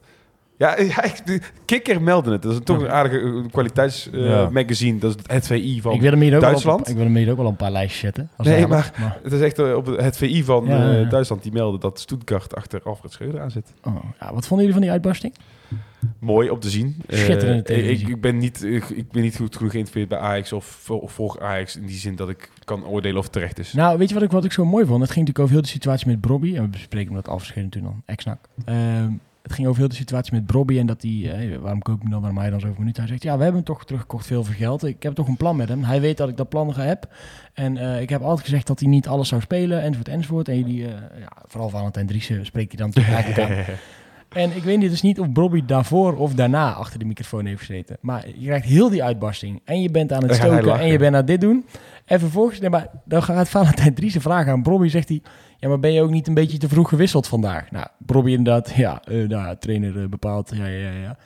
Ja, [LAUGHS] Kikker meldde het. Dat is toch een aardige eh, kwaliteitsmagazine. Dat is het HVI van... Ik wil hem hier ook wel Duitsland? op, ik wil hem hier ook wel een paar lijstjes zetten. Als Nee, maar- helpt. Het is echt eh, op het VI van Ja, eh. Duitsland. Die melden dat Stuttgart achter Alfred Schreuder aan zit. Oh, ja, wat vonden jullie van die uitbarsting? Mooi om te zien. Ik, ik, ben niet, ik, ik ben niet goed genoeg geïnteresseerd bij Ajax of, voor- Ajax. In die zin dat ik kan oordelen of het terecht is. Nou, weet je wat ik, wat ik zo mooi vond? Het ging natuurlijk over heel de situatie met Brobby. En we bespreken dat afgescheiden toen dan, ex-nak. Ehm, het ging over heel de situatie met Brobby en dat hij, eh, waarom koop ik hem dan, waarom hij dan zoveel minuten? Hij zegt, ja, we hebben hem toch teruggekocht veel voor geld. Ik heb toch een plan met hem. Hij weet dat ik dat plan heb. En eh, ik heb altijd gezegd dat hij niet alles zou spelen, enzovoort, enzovoort. En jullie, eh, ja, vooral Valentijn Driessen spreekt hij dan natuurlijk [LAUGHS] eigenlijk aan. En ik weet niet, dus niet of Brobby daarvoor of daarna achter de microfoon heeft gezeten. Maar je krijgt heel die uitbarsting. En je bent aan het stoken en je bent aan dit doen. En vervolgens, nee, maar dan gaat Valentijn Driessen vragen aan Brobby. Zegt hij, ja, maar ben je ook niet een beetje te vroeg gewisseld vandaag? Nou, Brobby inderdaad, ja, eh nou, trainer eh, bepaalt. Ja, ja, ja, ja.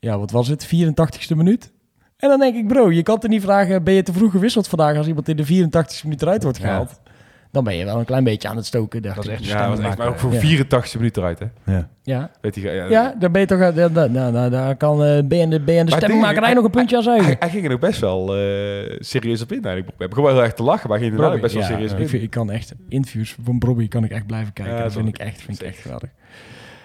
Ja, wat was het? 84ste minuut? En dan denk ik, bro, je kan toch niet vragen, ben je te vroeg gewisseld vandaag als iemand in de 84ste minuut eruit wordt gehaald? Dan ben je wel een klein beetje aan het stoken. dacht Dat is ik. echt Ja, dat was echt, maar ook voor Ja. 84 minuten eruit, hè? Ja. Ja, Weet je, ja, ja, dan ben je toch... eh, da- da- da- daar kan eh, ben je de, ben je de stemmingmakerij nog een puntje aan Hij, zuigen. hij ging er ook best wel eh, serieus op in. eigenlijk. We hebben gewoon heel erg te lachen, maar hij ging er ook best wel Ja, serieus op ik, in. vind- ik kan echt interviews van Brobby kan ik echt blijven kijken. Ja, dat vind ik echt, vind ik echt geweldig.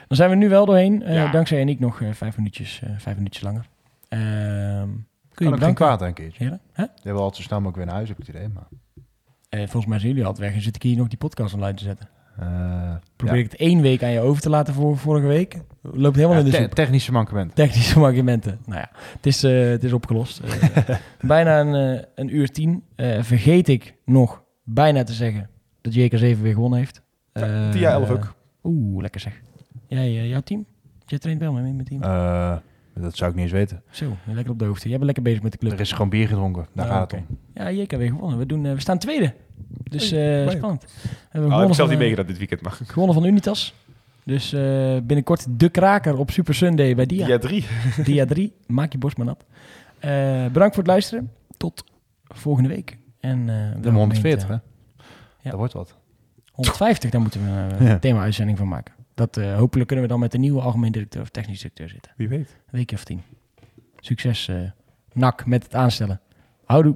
Dan zijn we nu wel doorheen. eh, Ja. Dankzij Eniek nog eh, vijf, minuutjes, eh, vijf minuutjes langer. Ehm, kun je Kan ook geen bedanken. kwaad een keertje. Heren? Hè? Je hebt wel altijd zo snel mogelijk weer naar huis, heb ik het idee. Maar, Eh, volgens mij zijn jullie altijd weg en zit ik hier nog die podcast online te zetten. eh, Probeer ja. ik het één week aan je over te laten voor vorige week. Loopt helemaal Ja, in de te- technische mankement. Technische argumenten. Nou ja, het is, eh, het is opgelost. [LAUGHS] Bijna een, een uur tien. Vergeet ik nog bijna te zeggen dat JK7 weer gewonnen heeft. Eh, Tia 11 ook. Oeh, lekker zeg. Jij, jouw team? Jij traint wel met mijn team? Dat zou ik niet eens weten. Zo, lekker op de hoogte. Jij bent lekker bezig met de club. Er is gewoon bier gedronken. Daar Ah, gaat het om. Ja, JK weer gewonnen. We, doen, we staan tweede. Dus eh, spannend. We hebben Oh, ik heb zelf niet eh, meegedaan dit weekend, maar... gewonnen van Unitas. Dus eh, binnenkort de kraker op Super Sunday bij Dia. Ja, drie. [LAUGHS] Dia 3. Maak je borst maar nat. Eh, bedankt voor het luisteren. Tot volgende week. En, eh, De welkom 140, in hè? eh, Dat wordt wat. 150, daar moeten we een Ja. thema-uitzending van maken. Dat, eh, hopelijk kunnen we dan met de nieuwe algemeen directeur of technisch directeur zitten. Wie weet. Een weekje of tien. Succes, eh NAC, met het aanstellen. Houdoe.